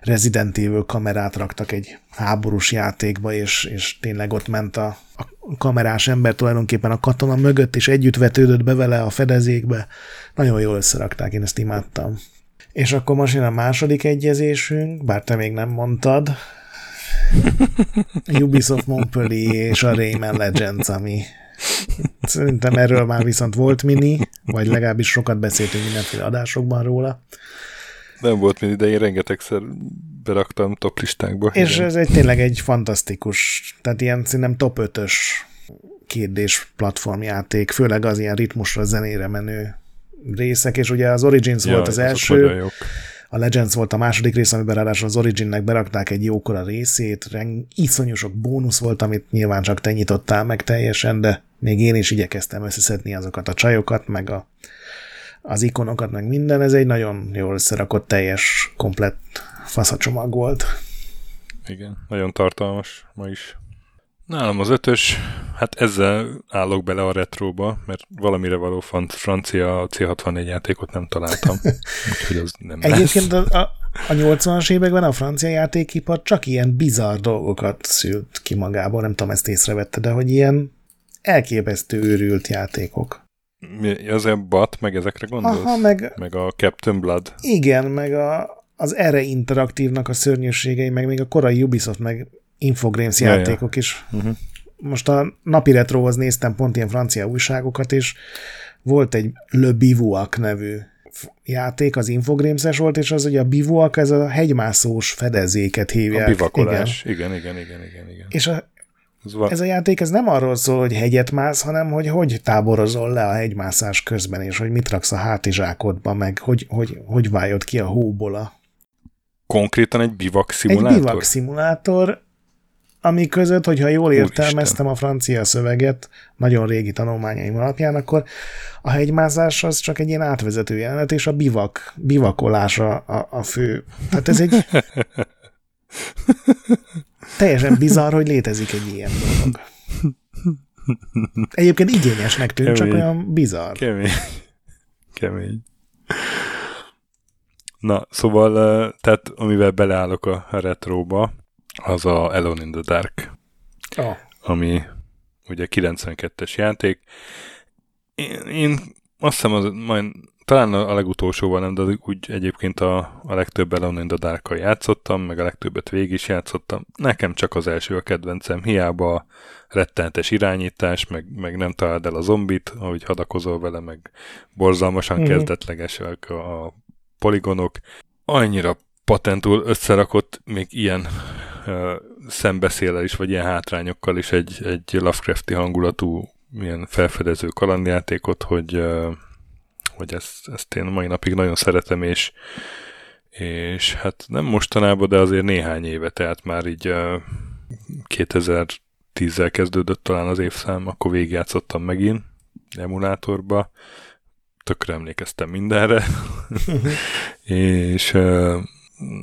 Resident Evil kamerát raktak egy háborús játékba, és, és tényleg ott ment a, a kamerás ember tulajdonképpen a katona mögött, és együtt vetődött be vele a fedezékbe. Nagyon jól összerakták, én ezt imádtam. És akkor most jön a második egyezésünk, bár te még nem mondtad, Ubisoft Montpellier és a Rayman Legends, ami szerintem erről már viszont volt mini, vagy legalábbis sokat beszéltünk mindenféle adásokban róla. Nem volt mini, de én rengetegszer beraktam top listákba. És igen. ez egy tényleg egy fantasztikus, tehát ilyen szerintem top 5-ös kérdés platformjáték, főleg az ilyen ritmusra, zenére menő részek, és ugye az Origins ja, volt az első, a Legends volt a második rész, amiben ráadásul az Originnek berakták egy jókora részét, reng, iszonyú sok bónusz volt, amit nyilván csak te nyitottál meg teljesen, de még én is igyekeztem összeszedni azokat a csajokat, meg a, az ikonokat, meg minden. Ez egy nagyon jól összerakott, teljes, komplett faszacsomag volt. Igen, nagyon tartalmas ma is. Nálam az ötös, hát ezzel állok bele a retróba, mert valamire való francia C64 játékot nem találtam. *laughs* úgyhogy az nem Egyébként lesz. a, a 80-as években a francia játékipar csak ilyen bizarr dolgokat szült ki magából, nem tudom, ezt észrevette, de hogy ilyen elképesztő őrült játékok. Mi, az a BAT, meg ezekre gondolsz? Aha, meg, meg a Captain Blood? Igen, meg a, az erre interaktívnak a szörnyűségei, meg még a korai Ubisoft, meg Infogrames ja, játékok ja. is. Uh-huh. Most a napi retrohoz néztem pont ilyen francia újságokat, és volt egy Le Bivouac nevű játék, az Infogrames-es volt, és az ugye a bivouac, ez a hegymászós fedezéket hívják. A bivakolás, igen, igen, igen, igen. igen. És a, ez, a játék ez nem arról szól, hogy hegyet mász, hanem hogy hogy táborozol le a hegymászás közben, és hogy mit raksz a hátizsákodba, meg hogy, hogy, hogy vájod ki a hóból a... Konkrétan egy bivak szimulátor? Egy bivak szimulátor, ami között, hogyha jól értelmeztem a francia szöveget nagyon régi tanulmányaim alapján, akkor a hegymászás az csak egy ilyen átvezető jelenet, és a bivak, bivakolás a, a, a fő. Tehát ez egy teljesen bizarr, hogy létezik egy ilyen dolog. Egyébként igényesnek tűnt, Kemény. csak olyan bizarr. Kemény. Kemény. Na, szóval, tehát amivel beleállok a retróba, az a Alone in the Dark, oh. ami ugye 92-es játék. Én, én azt hiszem, az, majd, talán a legutolsóval nem, de úgy egyébként a, a legtöbb Alone in the dark játszottam, meg a legtöbbet végig is játszottam. Nekem csak az első a kedvencem, hiába a rettenetes irányítás, meg, meg nem találd el a zombit, ahogy hadakozol vele, meg borzalmasan mm-hmm. kezdetlegesek a, a poligonok. Annyira patentul összerakott még ilyen szembeszélel is, vagy ilyen hátrányokkal is egy, egy Lovecrafti hangulatú ilyen felfedező kalandjátékot, hogy, hogy ezt, ezt én mai napig nagyon szeretem, és, és hát nem mostanában, de azért néhány éve, tehát már így 2010-zel kezdődött talán az évszám, akkor végigjátszottam megint emulátorba, tökre emlékeztem mindenre, *laughs* és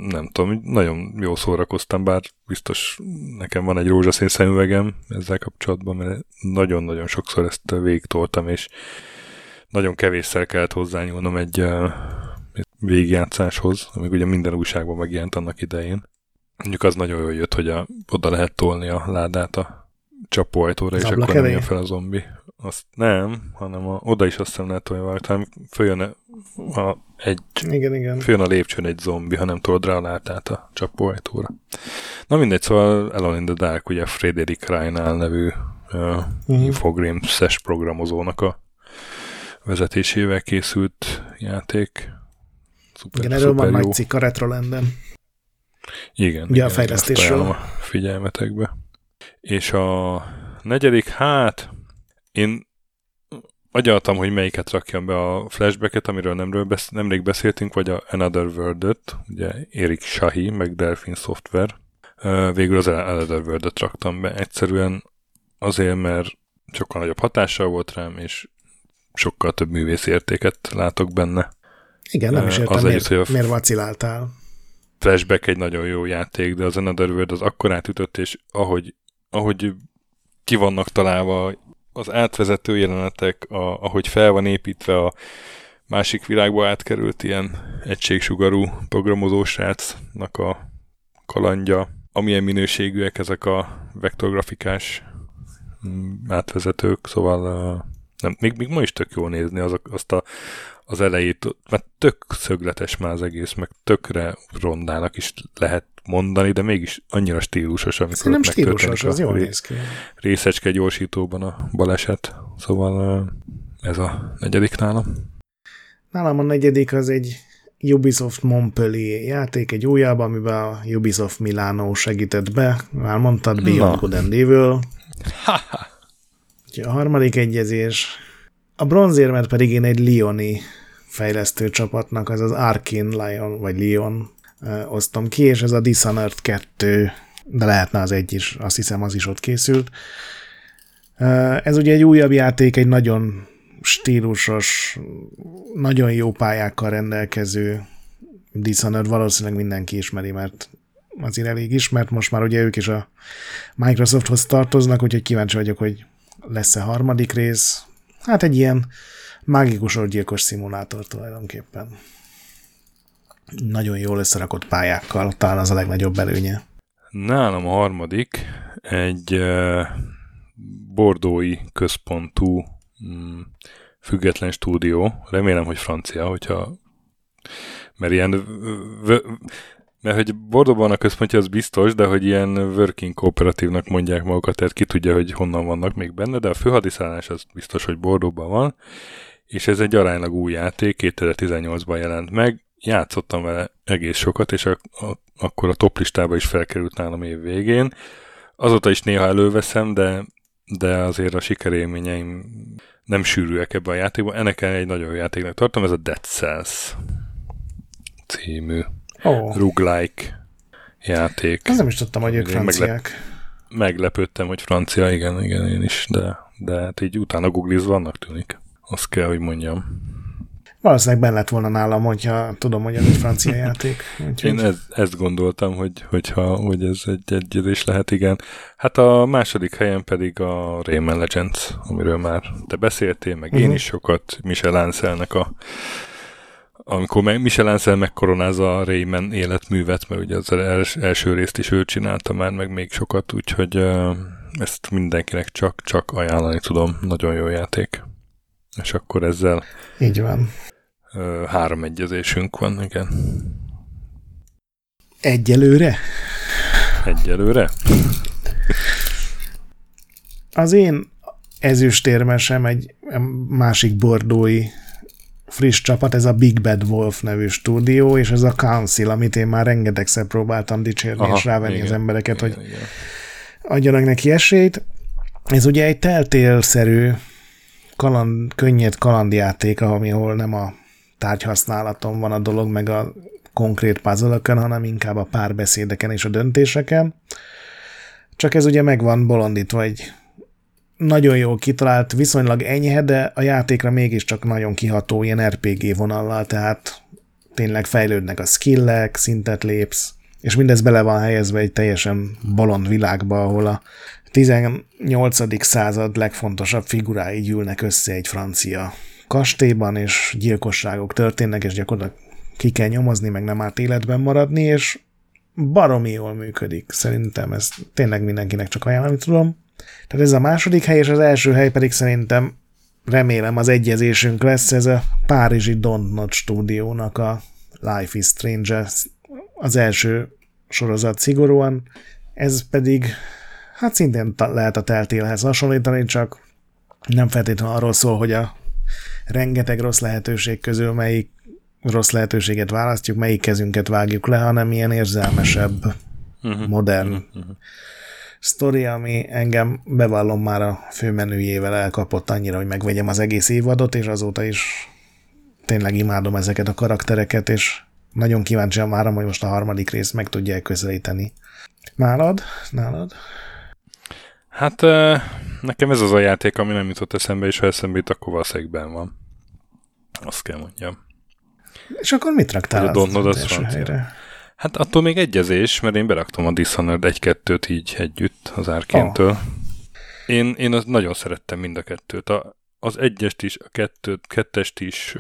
nem tudom, nagyon jó szórakoztam, bár biztos nekem van egy rózsaszín szemüvegem ezzel kapcsolatban, mert nagyon-nagyon sokszor ezt végigtoltam, és nagyon kevésszer kellett hozzányúlnom egy végigjátszáshoz, amíg ugye minden újságban megjelent annak idején. Mondjuk az nagyon jól jött, hogy a, oda lehet tolni a ládát a csapóajtóra, és akkor nem jön fel a zombi. Azt nem, hanem a, oda is azt hiszem lehet valamit, hanem följön a, egy, igen, igen. följön a lépcsőn egy zombi, ha nem tudod rá a látát a csapóajtóra. Na mindegy, szóval Alone in the Dark, ugye Frederick Reinal nevű uh, uh-huh. Infogrames-es programozónak a vezetésével készült játék. Szuper, igen, erről van jó. nagy cikk a Retrolanden. Igen. Ugye igen, a fejlesztésről. A figyelmetekbe. És a negyedik, hát én agyaltam, hogy melyiket rakjam be a flashbacket, amiről nemről besz- nemrég beszéltünk, vagy a Another World-öt, ugye Erik Shahi, meg Delphin Software. Végül az Another World-öt raktam be. Egyszerűen azért, mert sokkal nagyobb hatással volt rám, és sokkal több művész értéket látok benne. Igen, nem is értem, az miért, együtt, miért vaciláltál. Flashback egy nagyon jó játék, de az Another World az akkor átütött, és ahogy, ahogy ki vannak találva az átvezető jelenetek, a, ahogy fel van építve a másik világba átkerült ilyen egységsugarú programozó srácnak a kalandja, amilyen minőségűek ezek a vektorgrafikás mm, átvezetők, szóval nem, még, még ma is tök jó nézni az, azt a, az elejét, mert tök szögletes már az egész, meg tökre rondának is lehet mondani, de mégis annyira stílusos, amikor nem stílusos, az jól néz ki. Részecske gyorsítóban a baleset. Szóval ez a negyedik nálam. Nálam a negyedik az egy Ubisoft Montpellier játék, egy újabb, amiben a Ubisoft Milano segített be. Már mondtad, Beyond Good and Evil. A harmadik egyezés. A bronzérmet pedig én egy Lioni fejlesztő csapatnak, az az Arkane Lion, vagy Lion osztom ki, és ez a Dishonored 2, de lehetne az egy is, azt hiszem az is ott készült. Ez ugye egy újabb játék, egy nagyon stílusos, nagyon jó pályákkal rendelkező Dishonored valószínűleg mindenki ismeri, mert azért elég ismert, most már ugye ők is a Microsofthoz tartoznak, úgyhogy kíváncsi vagyok, hogy lesz-e harmadik rész. Hát egy ilyen mágikus orgyilkos szimulátor tulajdonképpen nagyon jól összerakott pályákkal, talán az a legnagyobb előnye. Nálam a harmadik egy bordói központú um, független stúdió, remélem, hogy francia, hogyha mert ilyen mert hogy Bordóban a központja az biztos, de hogy ilyen working kooperatívnak mondják magukat, tehát ki tudja, hogy honnan vannak még benne, de a főhadiszállás az biztos, hogy Bordóban van, és ez egy aránylag új játék, 2018-ban jelent meg, játszottam vele egész sokat, és a, a, akkor a top listába is felkerült nálam év végén. Azóta is néha előveszem, de, de azért a sikerélményeim nem sűrűek ebben a játékban. Ennek egy nagyon jó játéknak tartom, ez a Dead Cells című oh. roguelike játék. Ez nem is tudtam, hogy ők franciák. Meglep, meglepődtem, hogy francia, igen, igen, én is, de, de hát így utána googlizva annak tűnik. Azt kell, hogy mondjam. Valószínűleg benne lett volna nálam, hogyha tudom, hogy ez egy francia *laughs* játék. Úgyhogy... Én ez, ezt gondoltam, hogy, hogyha, hogy ez egy egyezés lehet, igen. Hát a második helyen pedig a Rayman Legends, amiről már te beszéltél, meg uh-huh. én mhm. is sokat, Michel Anselnek a amikor Michel Ancel megkoronázza a Rayman életművet, mert ugye az els, első részt is ő csinálta már, meg még sokat, úgyhogy ezt mindenkinek csak, csak ajánlani tudom. Nagyon jó játék. És akkor ezzel... Így van három egyezésünk van, igen. Egyelőre? Egyelőre? Az én ezüstérmesem egy másik bordói friss csapat, ez a Big Bad Wolf nevű stúdió, és ez a Council, amit én már rengetegszer próbáltam dicsérni Aha, és rávenni igen, az embereket, igen, hogy igen. adjanak neki esélyt. Ez ugye egy teltélszerű kaland, könnyed kalandjáték, ahol nem a tárgyhasználaton van a dolog, meg a konkrét puzzle hanem inkább a párbeszédeken és a döntéseken. Csak ez ugye meg van bolondítva egy nagyon jól kitalált, viszonylag enyhe, de a játékra mégiscsak nagyon kiható ilyen RPG vonallal, tehát tényleg fejlődnek a skillek, szintet lépsz, és mindez bele van helyezve egy teljesen bolond világba, ahol a 18. század legfontosabb figurái gyűlnek össze egy francia kastélyban, és gyilkosságok történnek, és gyakorlatilag ki kell nyomozni, meg nem árt életben maradni, és baromi jól működik. Szerintem ez tényleg mindenkinek csak ajánlani tudom. Tehát ez a második hely, és az első hely pedig szerintem remélem az egyezésünk lesz, ez a Párizsi Don't Not stúdiónak a Life is Strange az első sorozat szigorúan, ez pedig hát szintén lehet a teltélhez hasonlítani, csak nem feltétlenül arról szól, hogy a rengeteg rossz lehetőség közül melyik rossz lehetőséget választjuk, melyik kezünket vágjuk le, hanem ilyen érzelmesebb, uh-huh. modern uh-huh. Sztori, ami engem bevallom már a főmenüjével elkapott annyira, hogy megvegyem az egész évadot, és azóta is tényleg imádom ezeket a karaktereket, és nagyon kíváncsian várom, hogy most a harmadik részt meg tudja közelíteni. Nálad? Nálad? Hát nekem ez az a játék, ami nem jutott eszembe, és ha eszembe jut, akkor valószínűleg van. Azt kell mondjam. És akkor mit raktál az, az, az helyre? Hát attól még egyezés, mert én beraktam a Dishonored 1-2-t így együtt az árkéntől. Oh. Én, én az nagyon szerettem mind a kettőt. A, az egyest is, a kettőt, kettest is,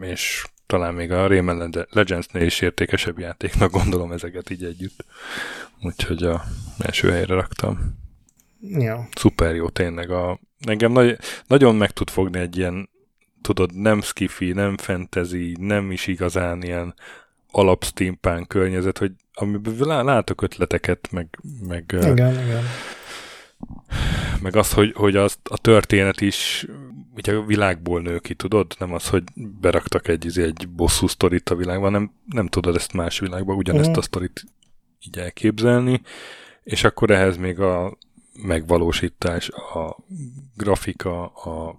és talán még a Rayman Legends-nél is értékesebb játéknak gondolom ezeket így együtt. Úgyhogy a első helyre raktam. Ja. Szuper jó, tényleg. A, engem nagy, nagyon meg tud fogni egy ilyen, tudod, nem skifi, nem fantasy, nem is igazán ilyen alap steampunk környezet, hogy amiben látok ötleteket, meg, meg igen, igen. meg az, hogy, hogy az, a történet is ugye a világból nő ki, tudod? Nem az, hogy beraktak egy, izé, egy bosszú sztorit a világban, nem, nem tudod ezt más világban ugyanezt uh-huh. a sztorit így elképzelni, és akkor ehhez még a megvalósítás, a grafika, a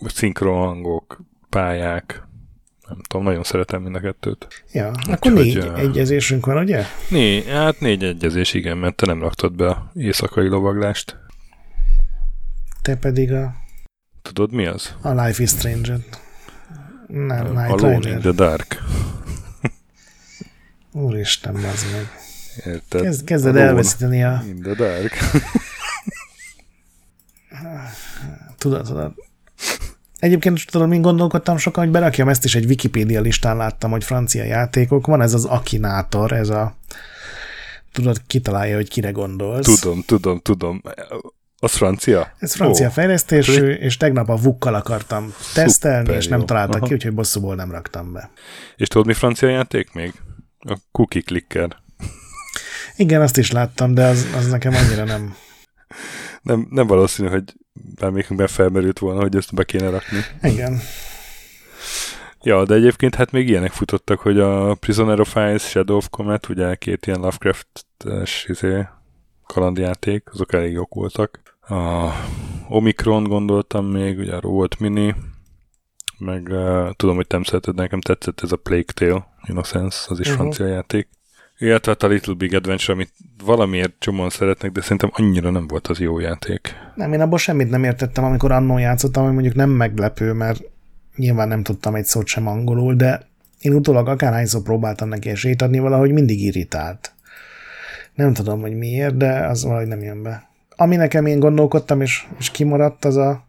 szinkronhangok, pályák, nem tudom, nagyon szeretem mind a kettőt. Ja, Úgy, akkor négy hogy, egyezésünk van, ugye? Né, hát négy egyezés, igen, mert te nem raktad be a éjszakai lovaglást. Te pedig a... Tudod, mi az? A Life is Strange. Nem, a Night Alone Rider. in the Dark. Úristen, az meg. Érted? Kezd, kezded Alone elveszíteni a... In the Dark. tudod, tudod. Egyébként tudod, mint gondolkodtam sokan, hogy berakjam ezt is egy Wikipedia listán láttam, hogy francia játékok. Van ez az Akinátor, ez a tudod, kitalálja, hogy kire gondolsz. Tudom, tudom, tudom. Az francia? Ez francia oh. fejlesztésű, és tegnap a vukkal akartam tesztelni, és nem találtak Aha. ki, úgyhogy bosszúból nem raktam be. És tudod, mi francia játék még? A Cookie Clicker. Igen, azt is láttam, de az, az nekem annyira nem... nem, nem valószínű, hogy bármelyikünkben felmerült volna, hogy ezt be kéne rakni. Igen. Ja, de egyébként hát még ilyenek futottak, hogy a Prisoner of Ice, Shadow of Comet, ugye két ilyen Lovecraft-es izé, kalandjáték, azok elég jók voltak. A Omicron gondoltam még, ugye a volt Mini, meg uh, tudom, hogy nem szereted, nekem tetszett ez a Plague Tale Innocence, az is uh-huh. francia játék. Illetve hát a Little Big Adventure, amit valamiért csomóan szeretnek, de szerintem annyira nem volt az jó játék. Nem, én abból semmit nem értettem, amikor annó játszottam, hogy mondjuk nem meglepő, mert nyilván nem tudtam egy szót sem angolul, de én utólag akárhányszor próbáltam neki esélyt adni, valahogy mindig irritált. Nem tudom, hogy miért, de az valahogy nem jön be. Ami nekem én gondolkodtam, és, és kimaradt, az a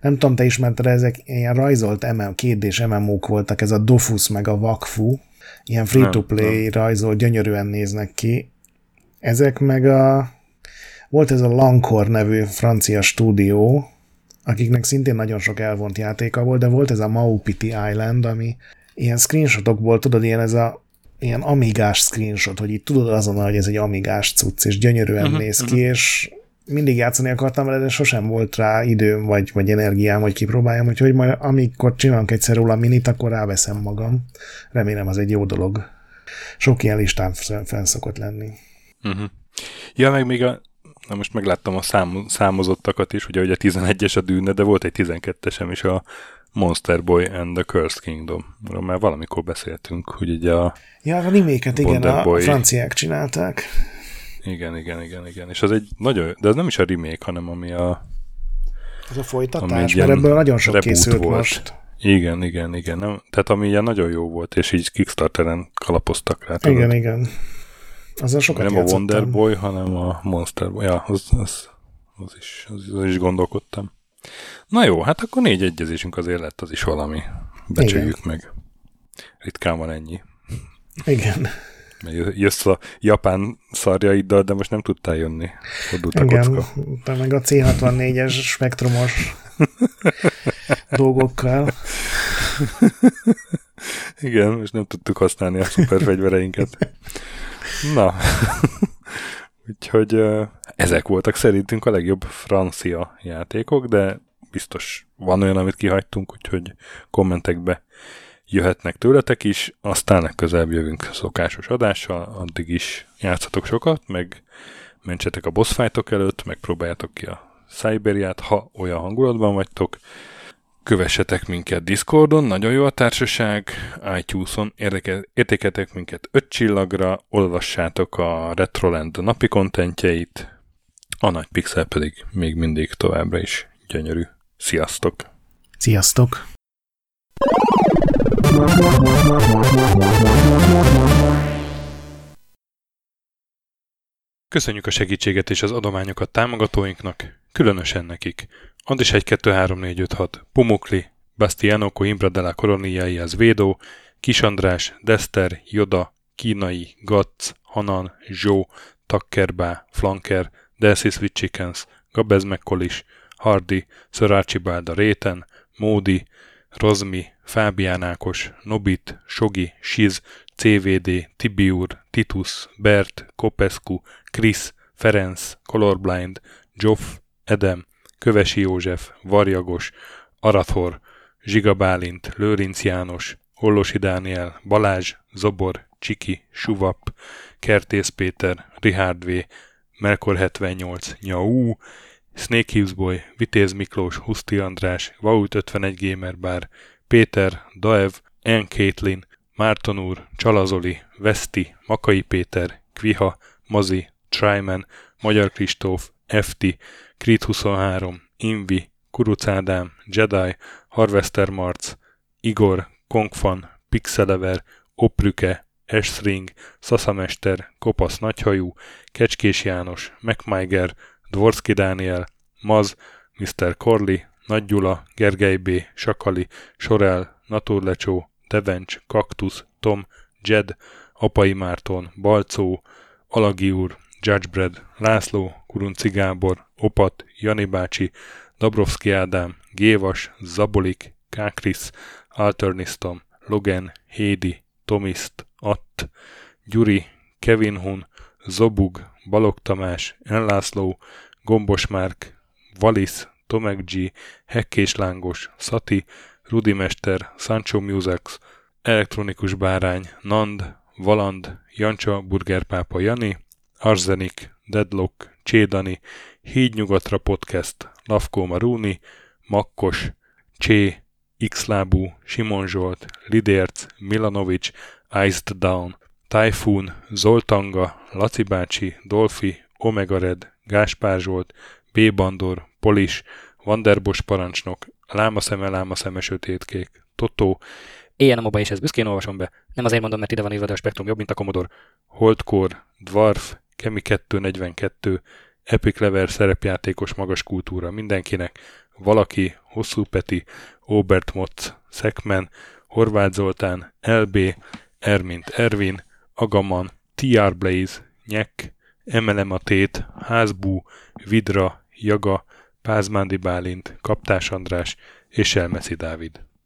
nem tudom, te ismerted, ezek ilyen rajzolt MM, kérdés MMO-k voltak, ez a Dofus meg a Vakfu, ilyen free-to-play rajzol, gyönyörűen néznek ki. Ezek meg a... Volt ez a Lancor nevű francia stúdió, akiknek szintén nagyon sok elvont játéka volt, de volt ez a Maupiti Island, ami ilyen screenshotokból, tudod, ilyen ez a ilyen amigás screenshot, hogy itt tudod azonnal, hogy ez egy amigás cucc, és gyönyörűen uh-huh, néz ki, uh-huh. és mindig játszani akartam vele, de sosem volt rá időm, vagy, vagy energiám, hogy kipróbáljam, úgyhogy majd amikor csinálunk egyszer róla minit, akkor ráveszem magam. Remélem az egy jó dolog. Sok ilyen listán fenn szokott lenni. Uh-huh. Ja, meg még a, na most megláttam a szám, számozottakat is, ugye, hogy a 11-es a dűne, de volt egy 12-esem is a Monster Boy and the Cursed Kingdom. Arról már valamikor beszéltünk, hogy ugye a Ja, a reméket, igen, a, a franciák csinálták. Igen, igen, igen, igen. És az egy nagyon, de ez nem is a remake, hanem ami a... Az a folytatás, mert ebből nagyon sok készült volt. most. Igen, igen, igen. Nem? Tehát ami ilyen nagyon jó volt, és így Kickstarteren kalapoztak rá. Igen, tudod? igen. a sokat Nem játszottam. a Wonder Boy, hanem a Monster Boy. Ja, az, az, az, is, az, az is gondolkodtam. Na jó, hát akkor négy egyezésünk azért lett, az is valami. Becsüljük igen. meg. Ritkán van ennyi. Igen. Jössz a japán szarjaiddal, de most nem tudtál jönni. Fordult a Igen, kocka. de meg a C64-es spektrumos dolgokkal. Igen, most nem tudtuk használni a szuperfegyvereinket. Na, úgyhogy ezek voltak szerintünk a legjobb francia játékok, de biztos van olyan, amit kihagytunk, úgyhogy kommentekbe jöhetnek tőletek is, aztán legközelebb jövünk szokásos adással, addig is játszatok sokat, meg mentsetek a boss fightok előtt, meg próbáljátok ki a Cyberiát, ha olyan hangulatban vagytok, kövessetek minket Discordon, nagyon jó a társaság, iTunes-on, értékeltek minket 5 csillagra, olvassátok a Retroland napi kontentjeit, a nagy pixel pedig még mindig továbbra is gyönyörű. Sziasztok! Sziasztok! Köszönjük a segítséget és az adományokat támogatóinknak, különösen nekik. Andis 1, 2, 3, 4, 5, 6, Pumukli, Bastiano Coimbra de la Coroniai az Védó, Kis András, Dester, Joda, Kínai, Gatz, Hanan, Zsó, Takkerbá, Flanker, Dances with Chickens, Gabez McCollish, Hardy, Sir Archibald a Réten, Módi, Rozmi, Fábián Ákos, Nobit, Sogi, Siz, CVD, Tibiur, Titus, Bert, Kopescu, Krisz, Ferenc, Colorblind, Joff, Edem, Kövesi József, Varjagos, Arathor, Zsiga Bálint, Lőrinc János, Hollosi Dániel, Balázs, Zobor, Csiki, Suvap, Kertész Péter, Richard V, Melkor 78, Nyau, Snake Hills Boy, Vitéz Miklós, Huszti András, Vaut 51 Gamer Bar, Péter, Daev, N. Caitlin, Márton úr, Csalazoli, Veszti, Makai Péter, Kviha, Mazi, Tryman, Magyar Kristóf, FT, Krit 23, Invi, Kuruc Ádám, Jedi, Harvester Marc, Igor, Kongfan, Pixelever, Oprüke, Esring, Szaszamester, Kopasz Nagyhajú, Kecskés János, MacMiger, Dvorski Dániel, Maz, Mr. Corley, Nagy Gyula, Gergely B., Sakali, Sorel, Naturlecsó, Devencs, Kaktusz, Tom, Jed, Apai Márton, Balcó, Alagi úr, Judgebred, László, Kurunci Gábor, Opat, Jani bácsi, Dabrowski Ádám, Gévas, Zabolik, Kákris, Alternisztom, Logan, Hédi, Tomiszt, Att, Gyuri, Kevin Hun, Zobug, Balog Tamás, Enlászló, Gombos Márk, Valisz, Tomek G, Hekkés Lángos, Szati, Rudimester, Sancho Musax, Elektronikus Bárány, Nand, Valand, Jancsa, Burgerpápa Jani, Arzenik, Deadlock, Csédani, Hídnyugatra Podcast, Lavkó Maruni, Makkos, Csé, Xlábú, Simon Zsolt, Lidérc, Milanovic, Iced Down, Typhoon, Zoltanga, Laci bácsi, Dolfi, Omega Red, Gáspár Zsolt, B. Bandor, Polis, Vanderbos parancsnok, Lámaszeme, Lámaszeme, Sötétkék, Totó, Éjjel a moba és ezt büszkén olvasom be. Nem azért mondom, mert ide van írva, de a spektrum jobb, mint a Commodore. Holdcore, Dwarf, Kemi 242, Epic Lever szerepjátékos magas kultúra mindenkinek, valaki, Hosszú Peti, Obert Motz, Szekmen, Horváth Zoltán, LB, Ermint Ervin, Agaman, TR Blaze, Nyek, Emelem a Tét, Házbú, Vidra, Jaga, Pázmándi Bálint, Kaptás András és Elmeszi Dávid.